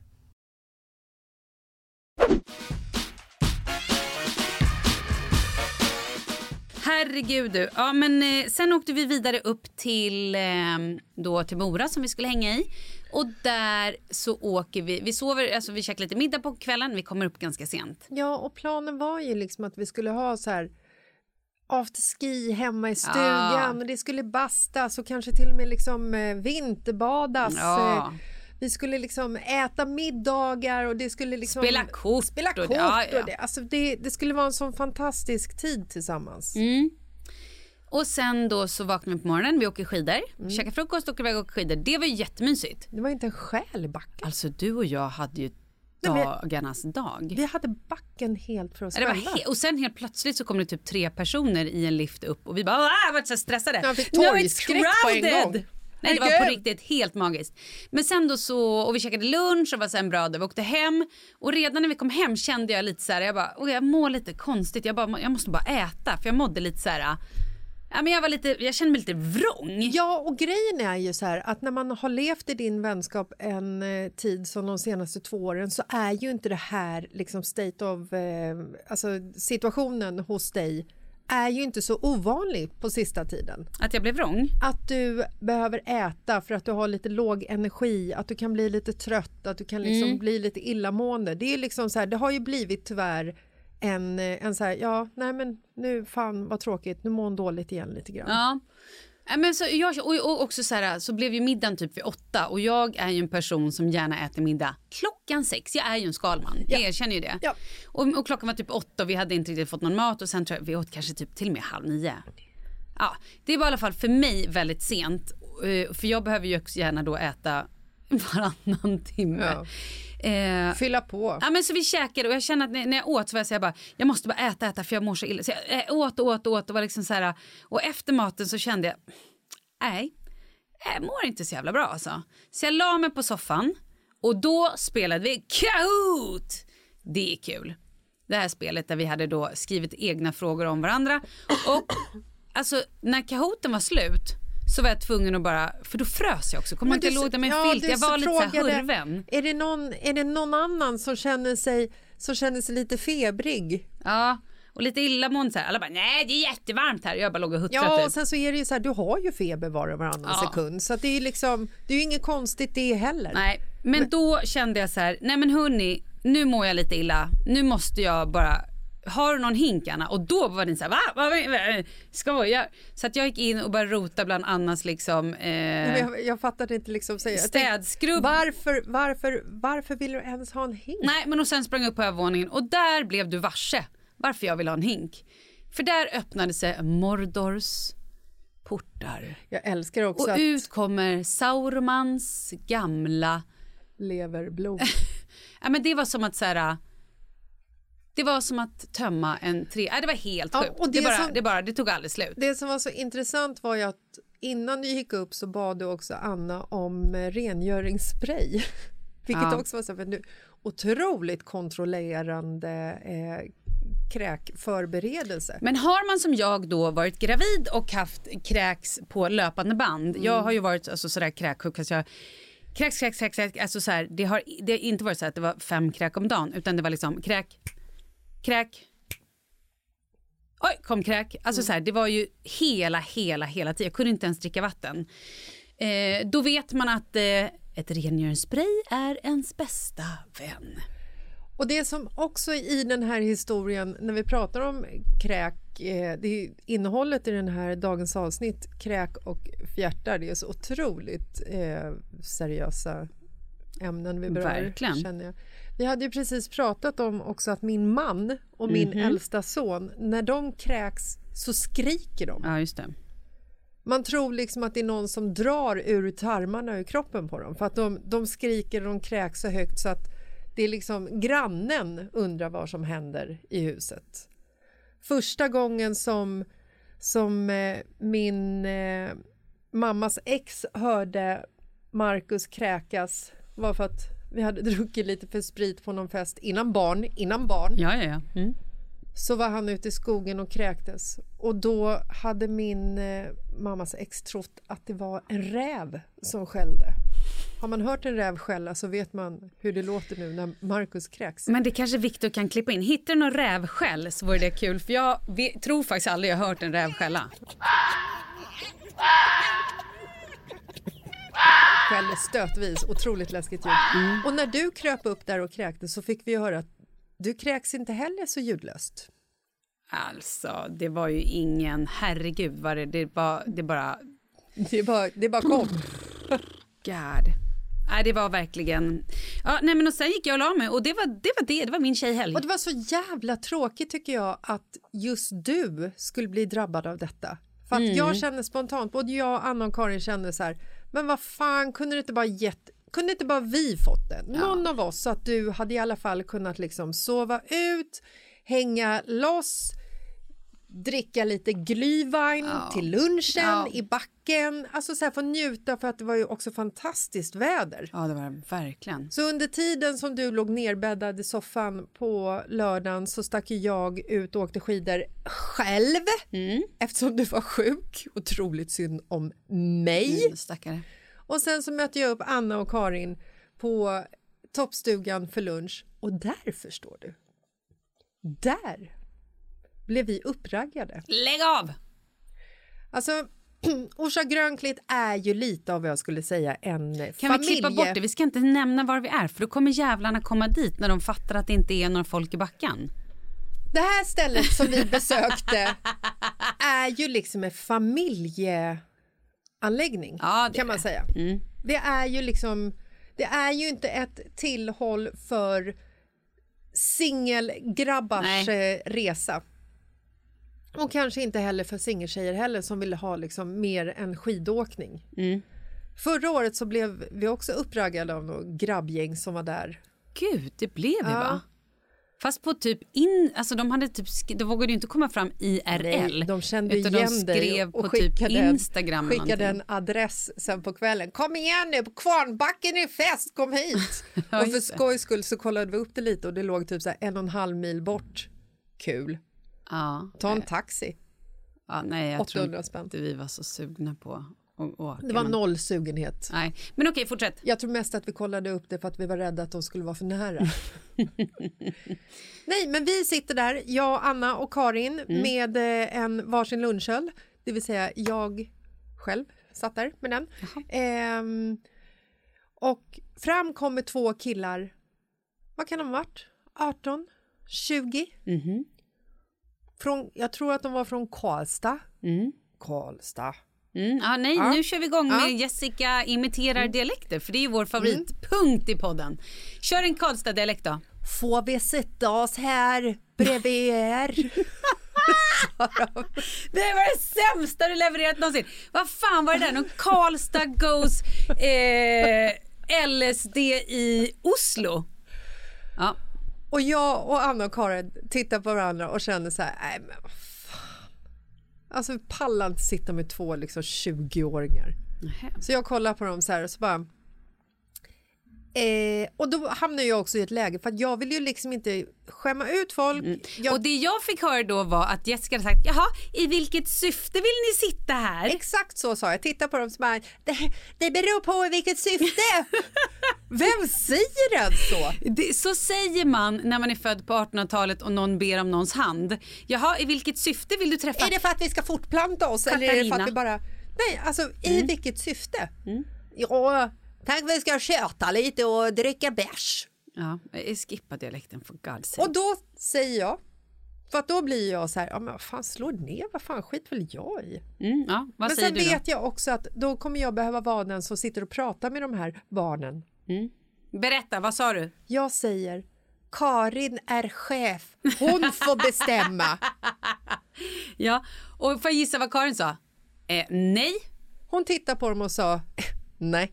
Herregud du. Ja men eh, sen åkte vi vidare upp till, eh, då till Mora som vi skulle hänga i. Och där så åker vi, vi sover, alltså vi käkar lite middag på kvällen, vi kommer upp ganska sent. Ja, och planen var ju liksom att vi skulle ha så här afterski hemma i stugan Ja. och det skulle bastas och kanske till och med liksom eh, vinterbadas. Ja. Eh, Vi skulle liksom äta middagar och det skulle liksom... Spela kort Spela och- kort ja, ja. och det, alltså det, det skulle vara en sån fantastisk tid tillsammans. Mm. Och sen då så vaknar vi på morgonen, vi åker skidor, Mm. käkar frukost, åker iväg och åker skidor. Det var ju jättemysigt. Det var inte en själ i backen. Alltså du och jag hade ju Nej, dagarnas dag. Vi hade backen helt för oss Ja, Det själva. he- och sen helt plötsligt så kom det typ tre personer i en lift upp och vi bara ah, var så stressade. Jag fick No, it's torgskräck på en gång. Nej det var på riktigt helt magiskt. Men sen då så, och vi käkade lunch och var sen bra då. Vi åkte hem och redan när vi kom hem kände jag lite så här, jag bara, oh, jag mår lite konstigt. Jag, bara, jag måste bara äta för jag mådde lite så här, ja men jag var lite, jag kände mig lite vrång. Ja, och grejen är ju så här att när man har levt i din vänskap en eh, tid som de senaste två åren så är ju inte det här liksom state of, eh, alltså situationen hos dig är ju inte så ovanlig på sista tiden. Att jag blev vrång. Att du behöver äta för att du har lite låg energi, att du kan bli lite trött, att du kan liksom Mm. bli lite illamående. Det är liksom så här, det har ju blivit tyvärr en, en så här, ja, nej men nu fan vad tråkigt, nu mår hon dåligt igen lite grann. Ja. Ja, Men så jag, och, också så, här, så blev ju middagen typ vid åtta och jag är ju en person som gärna äter middag klockan sex. Jag är ju en skalman, jag erkänner ju det. Ja. Och, och klockan var typ åtta och vi hade inte riktigt fått någon mat och sen tror jag vi åt kanske typ till och med halv nio. Ja, det var i alla fall för mig väldigt sent eh, för jag behöver ju också gärna då äta varannan timme. Ja. Eh, Fylla på. Ja men så vi käkade och jag kände att när, jag åt så var jag så här bara, jag måste bara äta, äta för jag mår så illa. Så jag eh, åt och åt och åt och var liksom så här, och efter maten så kände jag, nej, jag mår inte så jävla bra alltså. Så jag la mig på soffan och då spelade vi Kahoot! Det är kul. Det här spelet där vi hade då skrivit egna frågor om varandra och alltså när kahoten var slut så var jag tvungen att bara, för då frös jag också. Kommer Men inte låg där med ja, filt. Jag var lite frågade, hurven. Är det, någon, är det någon annan som känner sig, som känner sig lite febrig? Ja, och lite illamående så här. Alla bara, nej det är jättevarmt här. Jag bara låg och huttrade Ja, och typ. sen så är det ju så här, du har ju feber var och varannan Ja. sekund. Så det är ju liksom, det är ju inget konstigt det heller. Nej, men då kände jag så här, nej men hörni, nu mår jag lite illa. Nu måste jag bara, har du någon hink Anna? Och då var det så här, va? va, va? Skojar? Så att jag gick in och började rota bland Annas liksom eh, jag, jag fattar inte liksom säga. städskrubb. Varför, varför, varför vill du ens ha en hink? Nej, men och sen sprang jag upp på övervåningen och där blev du varse varför jag vill ha en hink. För där öppnade sig Mordors portar. Jag älskar också Och att ut kommer Saurmans gamla... leverblod. Ja, men det var som att så här, Det var som att tömma en tre... Nej, det var helt Ja, sjukt. och det, det bara, som- det, bara, det tog aldrig slut. Det som var så intressant var ju att innan du gick upp så bad du också Anna om eh, rengöringsspray. Vilket Ja. också var så nu, otroligt kontrollerande eh, kräkförberedelse. Men har man som jag då varit gravid och haft kräks på löpande band. Jag har ju varit alltså, sådär kräksjuk. Alltså jag, kräks, kräks, kräks, kräks. Alltså, så här, det, har, det har inte varit så att det var fem kräk om dagen utan det var liksom kräk, kräk. Oj, kom kräk. Alltså så här, det var ju hela, hela, hela tiden. Jag kunde inte ens dricka vatten. Eh, då vet man att eh, ett rengöringsspray är ens bästa vän. Och det som också i den här historien, när vi pratar om kräk, eh, det är innehållet i den här dagens avsnitt, kräk och fjärtar, det är så otroligt eh, seriösa ämnen vi berör. Verkligen. Känner jag. Vi hade ju precis pratat om också att min man och min Mhm. äldsta son, när de kräks så skriker de. Ja, just det. Man tror liksom att det är någon som drar ur tarmarna ur kroppen på dem för att de, de skriker och de kräks så högt så att det är liksom grannen undrar vad som händer i huset. Första gången som, som eh, min eh, mammas ex hörde Marcus kräkas var för att vi hade druckit lite för sprit på någon fest innan barn, innan barn Ja, ja, ja. Mm. så var han ute i skogen och kräktes och då hade min eh, mammas ex trott att det var en räv som skällde. Har man hört en räv skälla så vet man hur det låter nu när Markus kräks. Men det kanske Viktor kan klippa in. Hittar du någon rävskäll så vore det kul för jag vet, tror faktiskt aldrig jag hört en räv skälla. Skäller stötvis, otroligt läskigt ljud. Och när du kröp upp där och kräktes så fick vi höra att du kräks inte heller så ljudlöst. Alltså, det var ju ingen... Herregud, vad det, det, bara, det bara... Det bara, det bara kom. God. Nej, det var verkligen... Ja, nej, men och sen gick jag och la mig och det var det. Var det. det var min tjejhelg. Och det var så jävla tråkigt tycker jag att just du skulle bli drabbad av detta. För att jag känner spontant, både jag, Anna och Karin kände så här, men vad fan, kunde det inte bara gett kunde inte bara vi fått det? Någon av oss, så att du hade i alla fall kunnat liksom sova ut, hänga loss, dricka lite glühwein till lunchen Ja. i backen. Alltså så här, få njuta för att det var ju också fantastiskt väder. Ja, det var det verkligen. Så under tiden som du låg nerbäddad i soffan på lördagen så stack jag ut och åkte skidor själv eftersom du var sjuk. Otroligt synd om mig. Mm, stackare. Och sen så mötte jag upp Anna och Karin på toppstugan för lunch och där förstår du. Där blev vi uppraggade. Lägg av! Alltså Orsa Grönklitt är ju lite av vad jag skulle säga en Kan familje... vi klippa bort det? Vi ska inte nämna var vi är för då kommer jävlarna komma dit när de fattar att det inte är några folk i backen. Det här stället som vi besökte är ju liksom en familjeanläggning Ja, kan man säga. Mm. Det är ju liksom, det är ju inte ett tillhåll för singelgrabbars Nej. eh, resa. Och kanske inte heller för singeltjejer heller som vill ha liksom mer än skidåkning. Mm. Förra året så blev vi också uppraggade av något grabbgäng som var där. Gud, det blev vi Ja. va? Fast på typ in, alltså de hade typ, de vågade ju inte komma fram IRL. Nej, de kände utan igen de skrev och på typ skickade en- Instagram. skickade en adress sen på kvällen. Kom igen nu, på Kvarnbacken är fest, kom hit! Och för skojs skull så kollade vi upp det lite och det låg typ så en och en halv mil bort. Kul. Ja. Ta en taxi. Ja, nej, jag 800 tror spänn. inte vi var så sugna på att åka. Det var men- noll sugenhet. Nej, men okej, fortsätt. Jag tror mest att vi kollade upp det för att vi var rädda att de skulle vara för nära. Nej, men vi sitter där, jag, Anna och Karin Mm. med eh, en varsin lunchöl. Det vill säga jag själv satt där med den. Ehm, och fram kommer två killar. Vad kan de ha varit? 18? 20? Mhm. Från, jag tror att de var från Karlstad. Mm. Karlstad. Mm, ja, nej, Ja. nu kör vi igång med. Mm. Jessica imiterar dialekter, för det är vår favoritpunkt i podden. Kör en Karlstad-dialekt då. Får vi sätta oss här bredvid er? Det var det sämsta du levererat någonsin. Vad fan var det där? Någon Karlstad goes eh, LSD i Oslo? Ja, Och jag och Anna och Karin tittar på varandra och känner så här, nej men vad fan. Alltså vi pallar inte sitta med två liksom 20-åringar. nähä. Så jag kollar på dem så här och så bara... Eh, och då hamnar jag också i ett läge för att jag vill ju liksom inte skämma ut folk. Jag, Mm. Och det jag fick höra då var att Jessica hade sagt, jaha, i vilket syfte vill ni sitta här? Exakt så sa jag. Titta på dem som bara, det, det beror på i vilket syfte. Vem säger ens så? Det, så säger man när man är född på 1800-talet och någon ber om nåns hand. Jaha, i vilket syfte vill du träffa? Är det för att vi ska fortplanta oss eller är det för Katarina. att vi bara... Nej, alltså i vilket syfte? Ja, tänk vi ska köta lite och dricka bärs. Ja, skippa dialekten for God's sake. Och då säger jag, för att då blir jag så här, ja men vad fan slå ner, vad fan skit väl jag i? Mm, ja, vad men säger sen vet jag också att då kommer jag behöva vara den som sitter och pratar med de här barnen. Berätta, vad sa du? Jag säger, Karin är chef, hon får bestämma. Ja, och får jag gissa vad Karin sa? Eh, nej. Hon tittar på dem och sa, nej,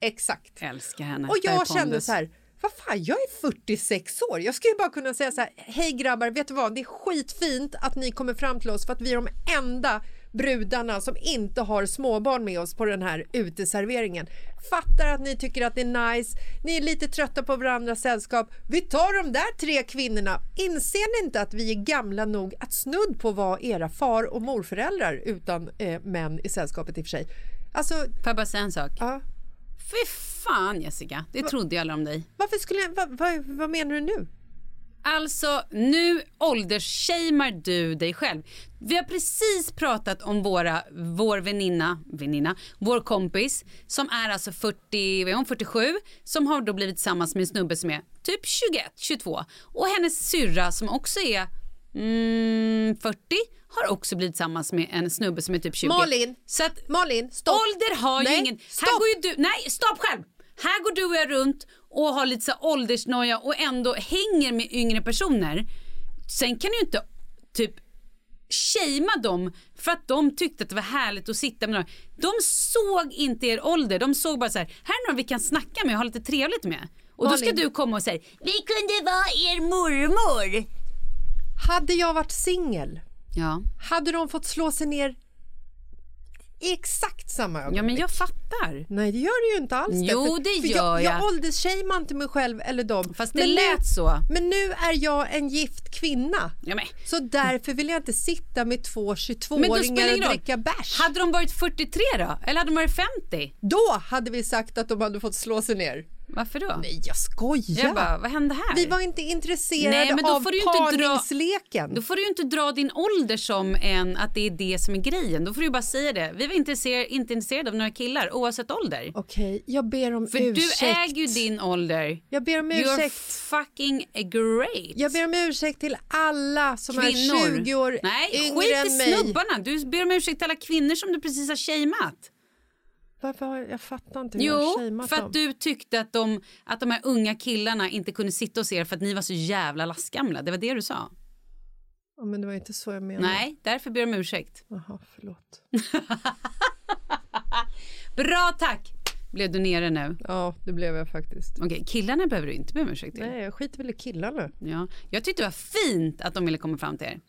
exakt. Älskar henne. Och jag kände så här, vad fan, jag är 46 år. Jag skulle bara kunna säga så här, hej grabbar, vet du vad, det är skitfint att ni kommer fram till oss för att vi är de enda brudarna som inte har småbarn med oss på den här uteserveringen. Fattar att ni tycker att det är nice, ni är lite trötta på varandras sällskap. Vi tar de där tre kvinnorna. Inser ni inte att vi är gamla nog att snudd på vara era far och morföräldrar utan eh, män i sällskapet i och för sig? Alltså, Får jag bara säga en sak? ja. Fy fan Jessica, det trodde jag aldrig om dig. Varför skulle jag, vad, vad, vad menar du nu? Alltså, nu åldersshamear du dig själv. Vi har precis pratat om våra, vår väninna, väninna, vår kompis som är alltså 40, vad är hon, 47 som har då blivit tillsammans med en snubbe som är typ 21, 22 och hennes syrra som också är mm, 40 har också blivit tillsammans med en snubbe som är typ 20. Malin, Så att Malin, stopp! Ålder har Nej, ju ingen... Här stopp! går ju du... Nej, stopp själv! Här går du och jag runt och har lite så här åldersnoja och ändå hänger med yngre personer. Sen kan du ju inte typ shamea dem för att de tyckte att det var härligt att sitta med några. De såg inte er ålder. De såg bara så här, här är några vi kan snacka med och ha lite trevligt med. Och då ska Malin. du komma och säga, vi kunde vara er mormor. Hade jag varit singel, Ja, hade de fått slå sig ner i exakt samma ögonblick? ja men jag fattar. Nej, det gör det ju inte alls. Jo, det för gör jag. jag. Jag åldersshamear inte mig själv eller dem. Fast det men lät nu, så. Men nu är jag en gift kvinna. Ja, men. Så därför vill jag inte sitta med två Men då spelar 22-åringar det och dricka bärs. Hade de varit 43 då? Eller hade de varit 50? Då hade vi sagt att de hade fått slå sig ner. Varför då? Nej, jag skojar. Jag bara, vad hände här? Vi var inte intresserade Nej, men då av får du dra- parningsleken. Då får du ju inte dra din ålder som en att det är det som är grejen. Då får du ju bara säga det. Vi var inte intresserade, inte intresserade av några killar oavsett ålder. Okej, jag ber om För ursäkt. du äger ju din ålder. Jag ber om You're ursäkt. fucking great. Jag ber om ursäkt till alla som kvinnor. är 20 år Nej, yngre skit än i mig. snubbarna. Du ber om ursäkt till alla kvinnor som du precis har shameat. Varför har jag, fattar inte hur jag har Jo, för dem. att du tyckte att de, att de här unga killarna inte kunde sitta hos er för att ni var så jävla lastgamla. Det var det du sa. Ja, men det var inte så jag menade. Nej, därför ber om ursäkt. Jaha, förlåt. Bra tack! Blev du nere nu? Ja, det blev jag faktiskt. Okej, killarna behöver du inte be om ursäkt till. Nej, jag skiter väl i killarna. Ja. Jag tyckte det var fint att de ville komma fram till er.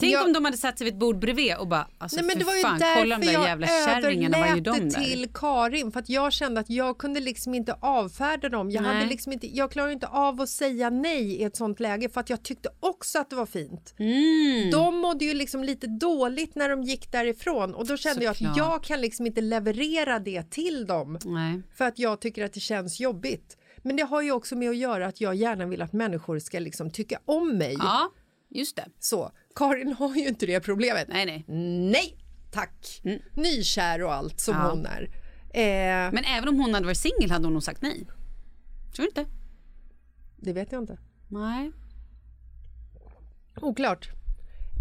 Tänk Jag- om de hade satt sig vid ett bord bredvid och bara, alltså Nej, men det var ju fan, kolla de där jävla kärringarna, vad gör de där? till Karin. För att jag kände att jag kunde liksom inte avfärda dem. Jag, hade liksom inte, jag klarade inte av att säga nej i ett sånt läge för att jag tyckte också att det var fint. Mm. De mådde ju liksom lite dåligt när de gick därifrån och då kände jag att Såklart. jag kan liksom inte leverera det till dem Nej. för att jag tycker att det känns jobbigt. Men det har ju också med att göra att jag gärna vill att människor ska liksom tycka om mig. Ja, just det. Så Karin har ju inte det problemet. Nej, nej. Nej, tack. Nykär och allt som Mm. Ja. hon är. Eh, Men även om hon hade varit singel hade hon nog sagt nej. Tror du inte? det vet jag inte. Nej. Oklart.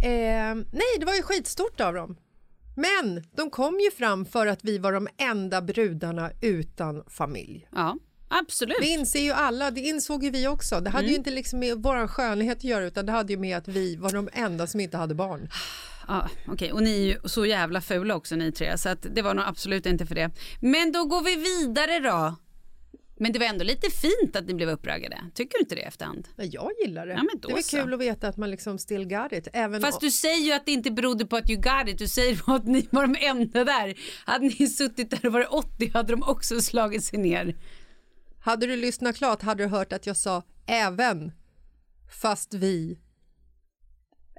Eh, nej, det var ju skitstort av dem. Men de kom ju fram för att vi var de enda brudarna utan familj. Ja, absolut. Det inser ju alla, det insåg ju vi också. Det hade Mm. ju inte liksom med vår skönhet att göra utan det hade ju med att vi var de enda som inte hade barn. Ja, okej. Och ni är ju så jävla fula också ni tre så att det var nog absolut inte för det. Men då går vi vidare då. Men det var ändå lite fint att ni blev uppraggade. Tycker du inte det i efterhand? Jag gillar det. Ja, men då det är så. kul att veta att man liksom still got it. Även Fast du säger ju att det inte berodde på att you got it. Du säger att ni var de enda där. Hade ni suttit där och varit 80 hade de också slagit sig ner. Hade du lyssnat klart hade du hört att jag sa även fast vi.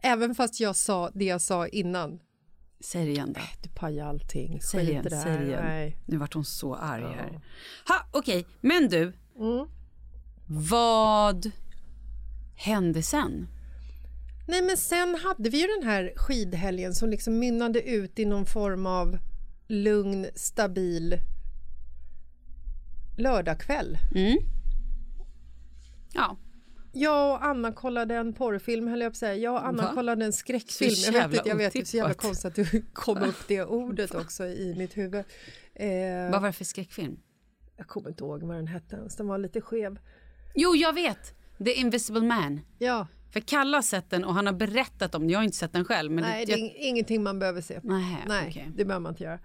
Även fast jag sa det jag sa innan. Säg det igen då. Du pajar allting. Säg igen, det säg igen. Nej. Nu vart hon så arg här. Ha, okej. Men du. Mm. Vad hände sen? Nej men sen hade vi ju den här skidhelgen som liksom mynnade ut i någon form av lugn, stabil lördagkväll. Ja, Jag och Anna kollade en porrfilm, höll jag på att säga. Jag och Anna Va? kollade en skräckfilm. Jag vet inte, jag vet, det är så jävla konstigt att du kom upp det ordet också i mitt huvud. Eh, vad var det för skräckfilm? jag kommer inte ihåg vad den hette ens, den var lite skev. Jo, jag vet. The Invisible Man. Ja, För Kalle har sett den och han har berättat om den. Jag har inte sett den själv. Men nej det det, är ing- ingenting man behöver se. Nej, Nej, okej. det behöver man inte göra.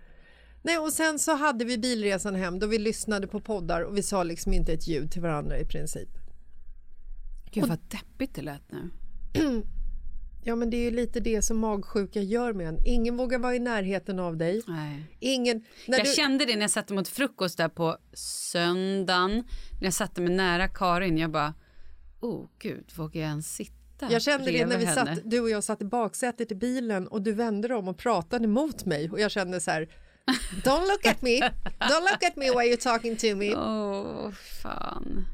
Nej, och sen så hade vi bilresan hem då vi lyssnade på poddar och vi sa liksom inte ett ljud till varandra i princip. Gud vad deppigt det lät nu. Ja, men det är ju lite det som magsjuka gör med en. Ingen vågar vara i närheten av dig. Nej. Ingen... När Jag du... kände det när jag satte mot frukost där på söndagen. När jag satte mig nära Karin. Jag bara, oh gud, vågar jag ens sitta Jag kände det när vi henne? satt, du och jag satt i baksätet i bilen och du vände dig om och pratade mot mig och jag kände så här Don't look at me, don't look at me while you're talking to me. Åh, fan.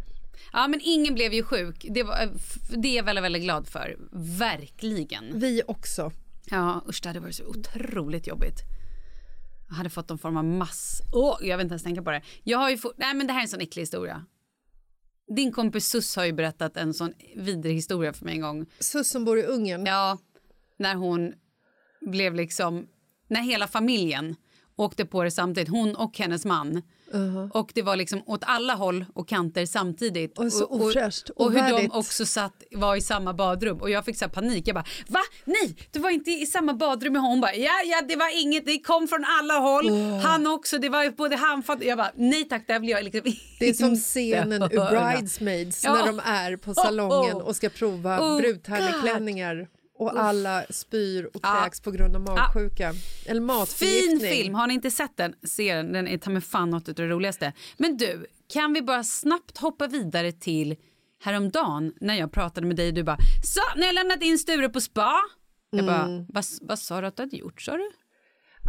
Ja, men ingen blev ju sjuk. Det, var, det är jag väldigt, väldigt glad för. Verkligen. Vi också. Ja, usch, det hade varit så otroligt jobbigt. Jag hade fått någon form av mass... Åh, jag vill inte ens tänka på det. Jag har ju fått... Nej, men det här är en sån äcklig historia. Din kompis Sus har ju berättat en sån vidrig historia för mig en gång. Sus som bor i Ungern. Ja, när hon blev liksom... När hela familjen åkte på det samtidigt, hon och hennes man. Och det var liksom åt alla håll och kanter samtidigt. Och så ofräscht, och, och hur de också satt, var i samma badrum. Och jag fick så här panik. Jag bara, va? Nej, du var inte i samma badrum med hon bara, ja, ja, det var inget, det kom från alla håll. Han också, det var både handfat. Jag bara, nej tack, det här vill jag liksom Det är som scenen ur höra." Bridesmaids Ja. när de är på salongen Oh, oh. och ska prova Oh, brudtärneklänningar och alla spyr och kräks på grund av magsjuka. Eller Fin matförgiftning. film, har ni inte sett den? Se den, den är ta mig fan något av det roligaste. Men du, kan vi bara snabbt hoppa vidare till häromdagen när jag pratade med dig och du bara så, när jag lämnat in Sture på spa. Jag bara, Mm. vad, vad sa du att du hade gjort sa du?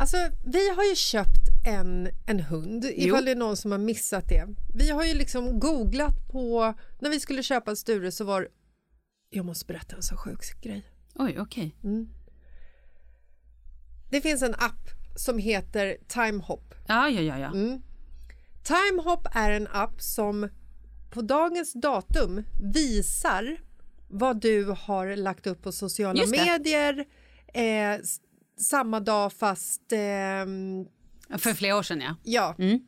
Alltså, vi har ju köpt en, en hund, ifall det är någon som har missat det. Vi har ju liksom googlat på... När vi skulle köpa Sture så var... Jag måste berätta en så sjuk grej. Oj, okej. Det finns en app som heter Timehop. Ja, ja, ja. ja. Mm. Timehop är en app som på dagens datum visar vad du har lagt upp på sociala medier eh, samma dag fast... ehm, För flera år sedan ja. Ja. Mm.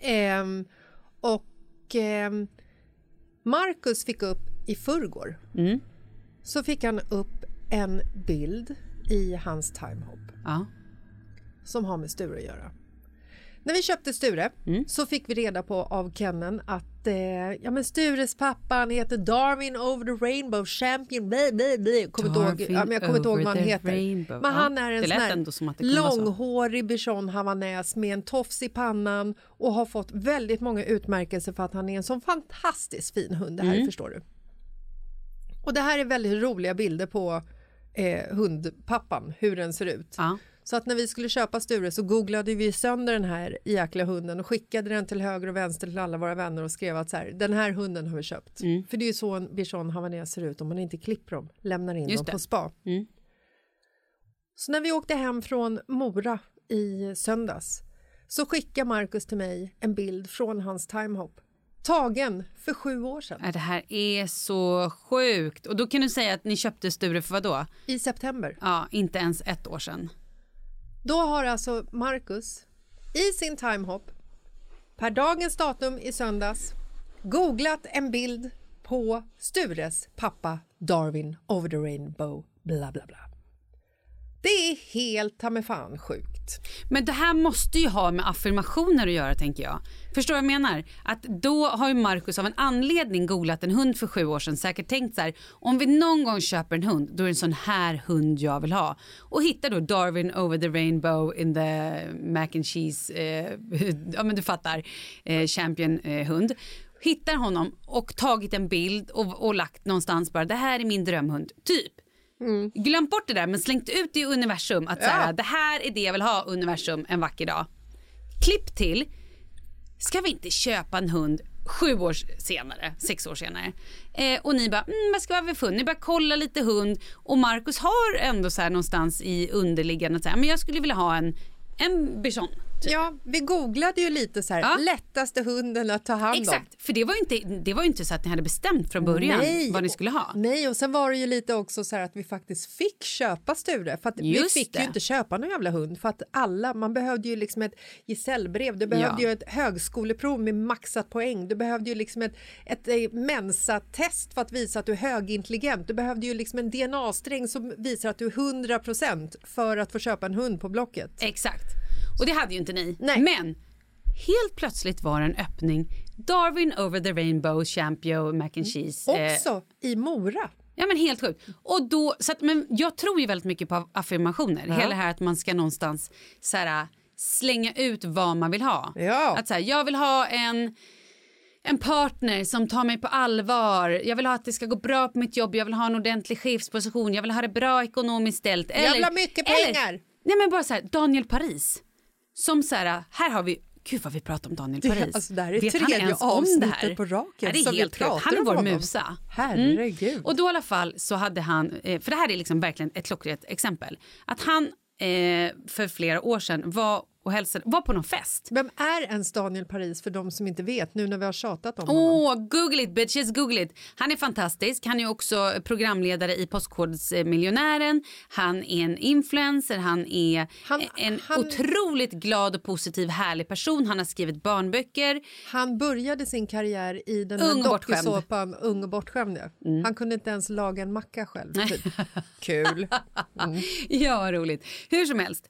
Ehm, och ehm, Marcus fick upp i förrgår Mm. Så fick han upp en bild i hans timehop ja. som har med Sture att göra. När vi köpte Sture Mm. så fick vi reda på av Kennen att eh, ja, men Stures pappa han heter Darwin over the rainbow champion. Blä, blä, blä. Kommer ihåg, ja, men jag kommer inte ihåg vad han heter. rainbow. Men Ja, han är en sån här långhårig bichon havanäs med en tofs i pannan och har fått väldigt många utmärkelser för att han är en sån fantastiskt fin hund. Det här Mm. förstår du. Och det här är väldigt roliga bilder på eh, hundpappan, hur den ser ut. Ja. Så att när vi skulle köpa Sture så googlade vi sönder den här jäkla hunden och skickade den till höger och vänster till alla våra vänner och skrev att så här, den här hunden har vi köpt. Mm. För det är ju så en bichon havanäs ser ut om man inte klipper dem, lämnar in Just dem det. på spa. Mm. Så när vi åkte hem från Mora i söndags så skickade Markus till mig en bild från hans timehop. Tagen för sju år sedan, Ja, Det här är så sjukt. Och då kan du säga att ni köpte Sture för vad då? i september. Ja, inte ens ett år sedan. Då har alltså Marcus i sin timehop per dagens datum i söndags googlat en bild på Stures pappa Darwin over the rainbow bla bla bla. Det är helt ta mig fan sjukt. Men det här måste ju ha med affirmationer att göra tänker jag. Förstår vad jag menar? Att då har ju Marcus av en anledning googlat en hund för sju år sedan säkert tänkt så här om vi någon gång köper en hund då är det en sån här hund jag vill ha. Och hittar då Darwin over the rainbow in the mac and cheese, eh, ja men du fattar, eh, champion eh, hund. Hittar honom och tagit en bild och, och lagt någonstans bara det här är min drömhund, typ. Glömt bort det där men slängt ut det i universum att så här, Ja. det här är det jag vill ha universum en vacker dag. Klipp till, ska vi inte köpa en hund sju år senare, sex år senare. Eh, och ni bara, mm, vad ska vi ha för hund? Ni bara kolla lite hund och Marcus har ändå så här någonstans i underliggande att säga, men jag skulle vilja ha en, en bichon. Typ. Ja, vi googlade ju lite så här, Ja. lättaste hunden att ta hand om. Exakt, för det var, ju inte, det var inte så att ni hade bestämt från början vad ni skulle ha. Nej, och sen var det ju lite också så här att vi faktiskt fick köpa Sture. För att vi Just fick det. ju inte köpa någon jävla hund för att alla, man behövde ju liksom ett gesällbrev, du behövde Ja. ju ett högskoleprov med maxat poäng, du behövde ju liksom ett, ett, eh, mensatest för att visa att du är högintelligent, du behövde ju liksom en DNA-sträng som visar att du är 100% för att få köpa en hund på Blocket. Exakt. Och det hade ju inte ni. Nej. Men helt plötsligt var det en öppning. Darwin over the rainbow, champion, mac and cheese. eh, Också i Mora. Ja men helt sjukt. Och då, så att, men jag tror ju väldigt mycket på affirmationer. Hela det här att man ska någonstans så här, slänga ut vad man vill ha. Ja. Att så här, jag vill ha en en partner som tar mig på allvar. Jag vill ha att det ska gå bra på mitt jobb. Jag vill ha en ordentlig chefsposition. Jag vill ha det bra ekonomiskt ställt. Eller, vill ha mycket eller- pengar. nej men bara så här, Daniel Paris. Som så här, här har vi Gud vad vi pratar om Daniel Det- Paris. alltså, det här är Vet han tredje ens om det här? på raken det är vi helt pratar Han är vår musa. Herregud. Och då i alla fall så hade han, eh, för det här är liksom verkligen ett klockrent exempel, att han eh, för flera år sedan var och hälsade, var på någon fest. Vem är ens Daniel Paris för de som inte vet nu när vi har tjatat om honom? Åh, google it bitches, google it. Han är fantastisk. Han är också programledare i Postkodmiljonären. Han är en influencer, han är Han- en han- otroligt glad och positiv härlig person. Han har skrivit barnböcker. Han började sin karriär i den här dokusåpan Ung och bortskämd. ja. Han kunde inte ens laga en macka själv. Typ. Kul. Ja, vad roligt. Hur som helst,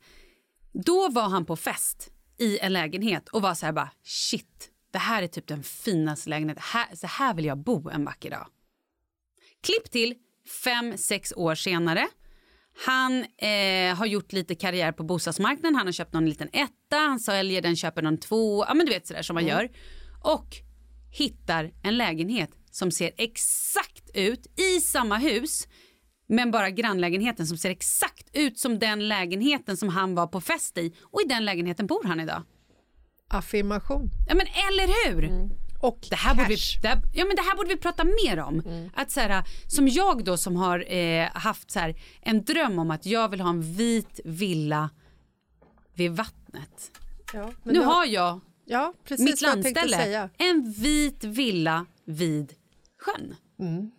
då var han på fest i en lägenhet och var så här bara shit, det här är typ den finaste lägenheten. Här, så här vill jag bo en vacker dag. Klipp till fem, sex år senare. Han eh, har gjort lite karriär på bostadsmarknaden. Han har köpt någon liten etta, han säljer den, köper någon två. Ja, men du vet sådär som man gör. Och hittar en lägenhet som ser exakt ut i samma hus men bara grannlägenheten som ser exakt ut som den lägenheten som han var på fest i. Och i den lägenheten bor han idag. Affirmation. Ja men eller hur? Och Det här, borde vi, cash. det, här, ja, men det här borde vi prata mer om. Att så här, som jag då som har eh, haft så här, en dröm om att jag vill ha en vit villa vid vattnet. Ja, men nu du har jag ja, mitt jag landställe, en vit villa vid sjön. Mm.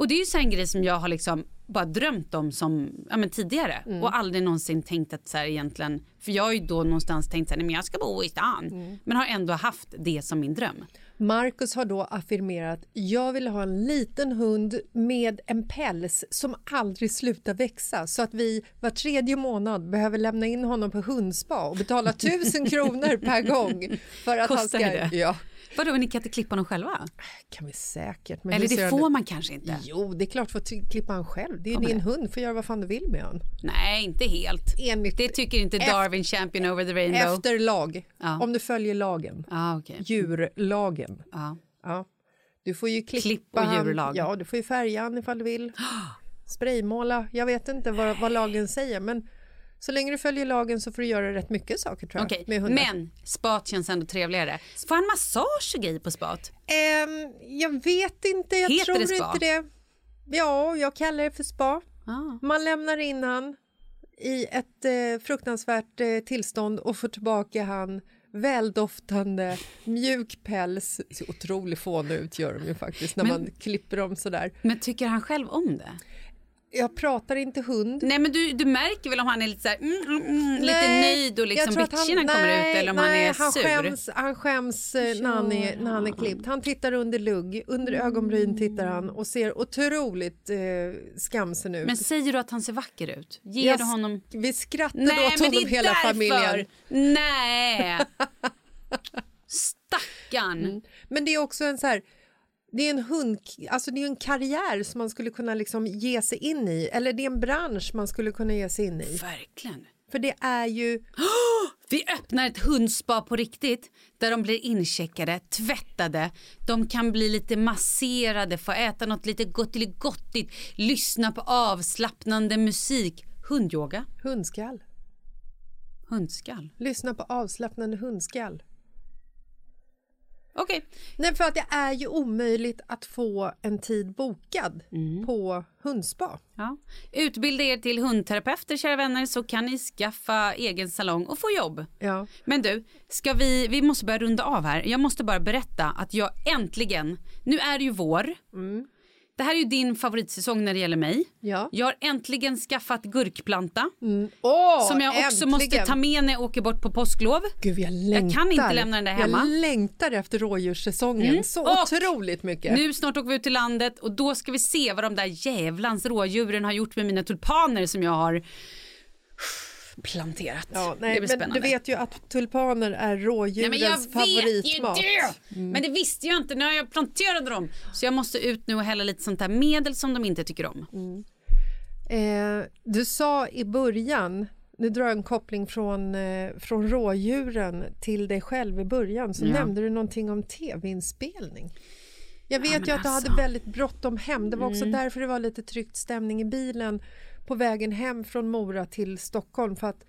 Och det är ju så en grej som jag har liksom bara drömt om som, ja, men tidigare Mm. och aldrig någonsin tänkt att så här egentligen, för jag har ju då någonstans tänkt så här, nej, men jag ska bo i stan, Mm. men har ändå haft det som min dröm. Marcus har då affirmerat jag vill ha en liten hund med en päls som aldrig slutar växa så att vi var tredje månad behöver lämna in honom på hundspa och betala tusen kronor per gång. För att Kostar han ska, det? Ja, Vadå, ni kan inte klippa honom själva? kan vi säkert. Men Eller det får ut? man kanske inte? Jo, det är klart att klippa han själv. Det är Får man din det? hund, får göra vad fan du vill med honom. Nej, inte helt. Enligt, Det tycker inte Efter- Darwin Champion over the rainbow. efter lag, Ja. om du följer lagen. Ja, okej. Djurlagen. Ja. Ja. Du får ju klippa Klipp och djurlag. Ja, du får ju färga han ifall du vill. Spraymåla. Jag vet inte vad, vad lagen säger, men så länge du följer lagen så får du göra rätt mycket saker tror jag. Okej, med hundar. men spat känns ändå trevligare. Får han massage och grejer på spat? Ehm, jag vet inte, jag Heter tror det spa? inte det. Ja, jag kallar det för spa. Ah. Man lämnar in han i ett eh, fruktansvärt eh, tillstånd och får tillbaka han väldoftande, mjuk päls. Så otroligt fånig ut gör de ju faktiskt när Men- man klipper dem sådär. Men tycker han själv om det? Jag pratar inte hund. Nej men du, du märker väl om han är lite, så här, mm, mm, mm, lite nöjd och liksom bitchig när han kommer ut eller om nej, han är han sur? Skäms, han skäms eh, när, han är, när han är klippt. Han tittar under lugg, under ögonbryn tittar han och ser otroligt eh, skamsen ut. Men säger du att han ser vacker ut? Ger Jag du honom... Vi skrattade Nej åt honom hela därför! familjen. Nej! Stackarn! Men det är också en så här... Det är en hund, alltså det är en karriär som man skulle kunna liksom ge sig in i eller det är en bransch man skulle kunna ge sig in i. Verkligen. För det är ju... Vi öppnar ett hundspa på riktigt där de blir incheckade, tvättade, de kan bli lite masserade, få äta något lite gottigt, lyssna på avslappnande musik. Hundyoga, Hundskall. hundskall. Lyssna på avslappnande hundskall. Okej, Nej, för att det är ju omöjligt att få en tid bokad Mm. på hundspa. ja. utbilda er till hundterapeuter kära vänner så kan ni skaffa egen salong och få jobb. Ja. Men du, ska vi, vi måste börja runda av här. Jag måste bara berätta att jag äntligen, nu är det ju vår. Det här är ju din favoritsäsong när det gäller mig. Ja. Jag har äntligen skaffat gurkplanta Åh, som jag också äntligen! måste ta med när jag åker bort på påsklov. Gud, jag, längtar. kan inte lämna den där hemma. Jag längtar efter rådjurssäsongen så Och otroligt mycket. Nu snart åker vi ut till landet och då ska vi se vad de där jävlans rådjuren har gjort med mina tulpaner som jag har planterat. Ja, det nej, blir men spännande. du vet ju att tulpaner är Nej, rådjurens men jag vet favoritmat. det! Men det visste jag inte när jag planterade dem. Så jag måste ut nu och hälla lite sånt där medel som de inte tycker om. Eh, du sa i början, nu drar jag en koppling från, eh, från rådjuren till dig själv i början, så Ja. nämnde du någonting om tv-inspelning. Jag vet men ju att du hade alltså. väldigt bråttom hem. Det var också därför det var lite tryckt stämning i bilen på vägen hem från Mora till Stockholm för att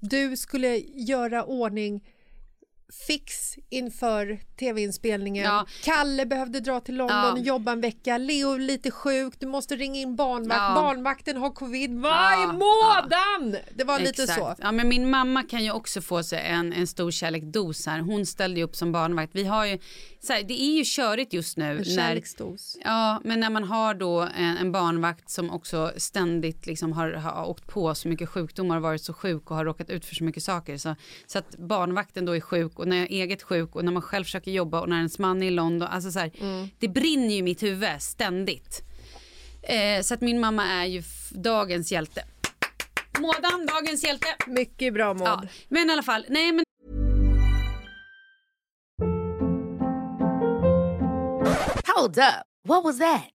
du skulle göra ordning fix inför tv-inspelningen. Ja. Kalle behövde dra till London Ja. och jobba en vecka. Leo är lite sjuk, du måste ringa in barnvakt. Ja. Barnvakten har covid varje Ja. månad! Det var lite Exakt. så. Ja, men min mamma kan ju också få sig en, en stor kärleksdos här. Hon ställde ju upp som barnvakt. Vi har ju, så här, det är ju körigt just nu. En när, kärleksdos. ja, men när man har då en, en barnvakt som också ständigt liksom har, har åkt på så mycket sjukdomar och varit så sjuk och har råkat ut för så mycket saker. Så, så att barnvakten då är sjuk och när jag är eget sjuk och när man själv försöker jobba och när ens man är i London. Alltså så här, Mm. Det brinner ju i mitt huvud ständigt. Eh, så att min mamma är ju dagens hjälte. Mådan, dagens hjälte. Mycket bra Maud. Ja, men i alla fall, nej men Hold up. What was that?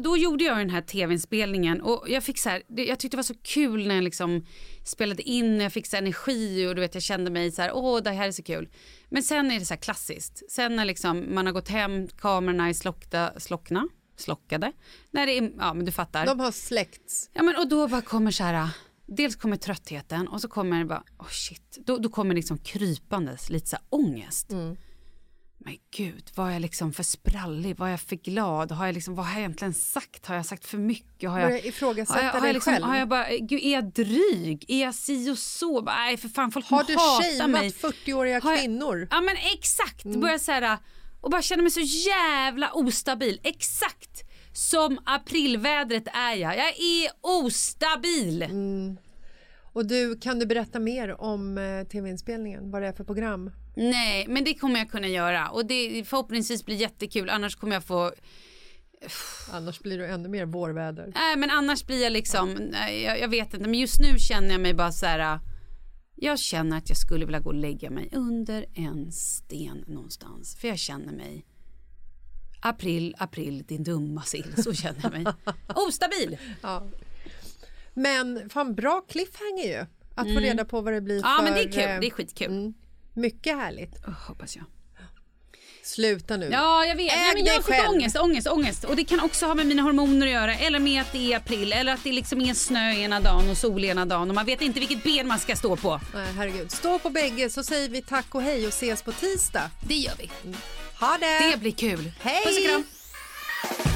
Då gjorde jag den här tv-inspelningen och jag fick så här, jag tyckte det var så kul när jag liksom spelade in, jag fick så energi och du vet jag kände mig så här, åh det här är så kul. Men sen är det så här klassiskt, sen när liksom man har gått hem, kamerorna är slockta, slockna, slockade. När det är, ja men du fattar. De har släckts. Ja men och då bara kommer så här, dels kommer tröttheten och så kommer det bara, oh shit, då, då kommer liksom krypandes lite så här ångest. Mm. Men gud, vad är jag liksom för sprallig? Vad är jag för glad? Har jag liksom, vad har jag egentligen sagt? Har jag sagt för mycket? Har jag, Börja ifrågasätta har jag, har dig jag liksom, själv. Har jag bara, gud, är jag dryg? Är jag si och så? Bara, Nej, för fan, folk Har du shameat 40-åriga Har jag- kvinnor? Ja, men exakt. Mm. Börjar så här, och bara känner mig så jävla ostabil. Exakt som aprilvädret är jag. Jag är ostabil. Mm. Och du, kan du berätta mer om eh, tv-inspelningen? Vad det är för program? Nej, men det kommer jag kunna göra. Och det förhoppningsvis blir jättekul. Annars kommer jag få... Annars blir du ännu mer vårväder. Nej, men annars blir jag liksom... Jag, jag vet inte. Men just nu känner jag mig bara så här... Jag känner att jag skulle vilja gå och lägga mig under en sten någonstans. För jag känner mig... April, april, din dumma sill. Så känner jag mig. Ostabil! Ja. Men fan bra cliffhanger ju. Att få Mm. reda på vad det blir Ja, för... men det är kul. eh, Det är skitkul. mm, mycket härligt. hoppas jag. Sluta nu. Ja, jag vet. Äg Nej, men jag fick själv. ångest, ångest, ångest. Och det kan också ha med mina hormoner att göra. Eller med att det är april. Eller att det liksom är snö ena dagen och sol ena dagen. Och man vet inte vilket ben man ska stå på. Nej, herregud. Stå på bägge så säger vi tack och hej och ses på tisdag. Det gör vi. Ha det! Det blir kul. Hej! Puss och kram.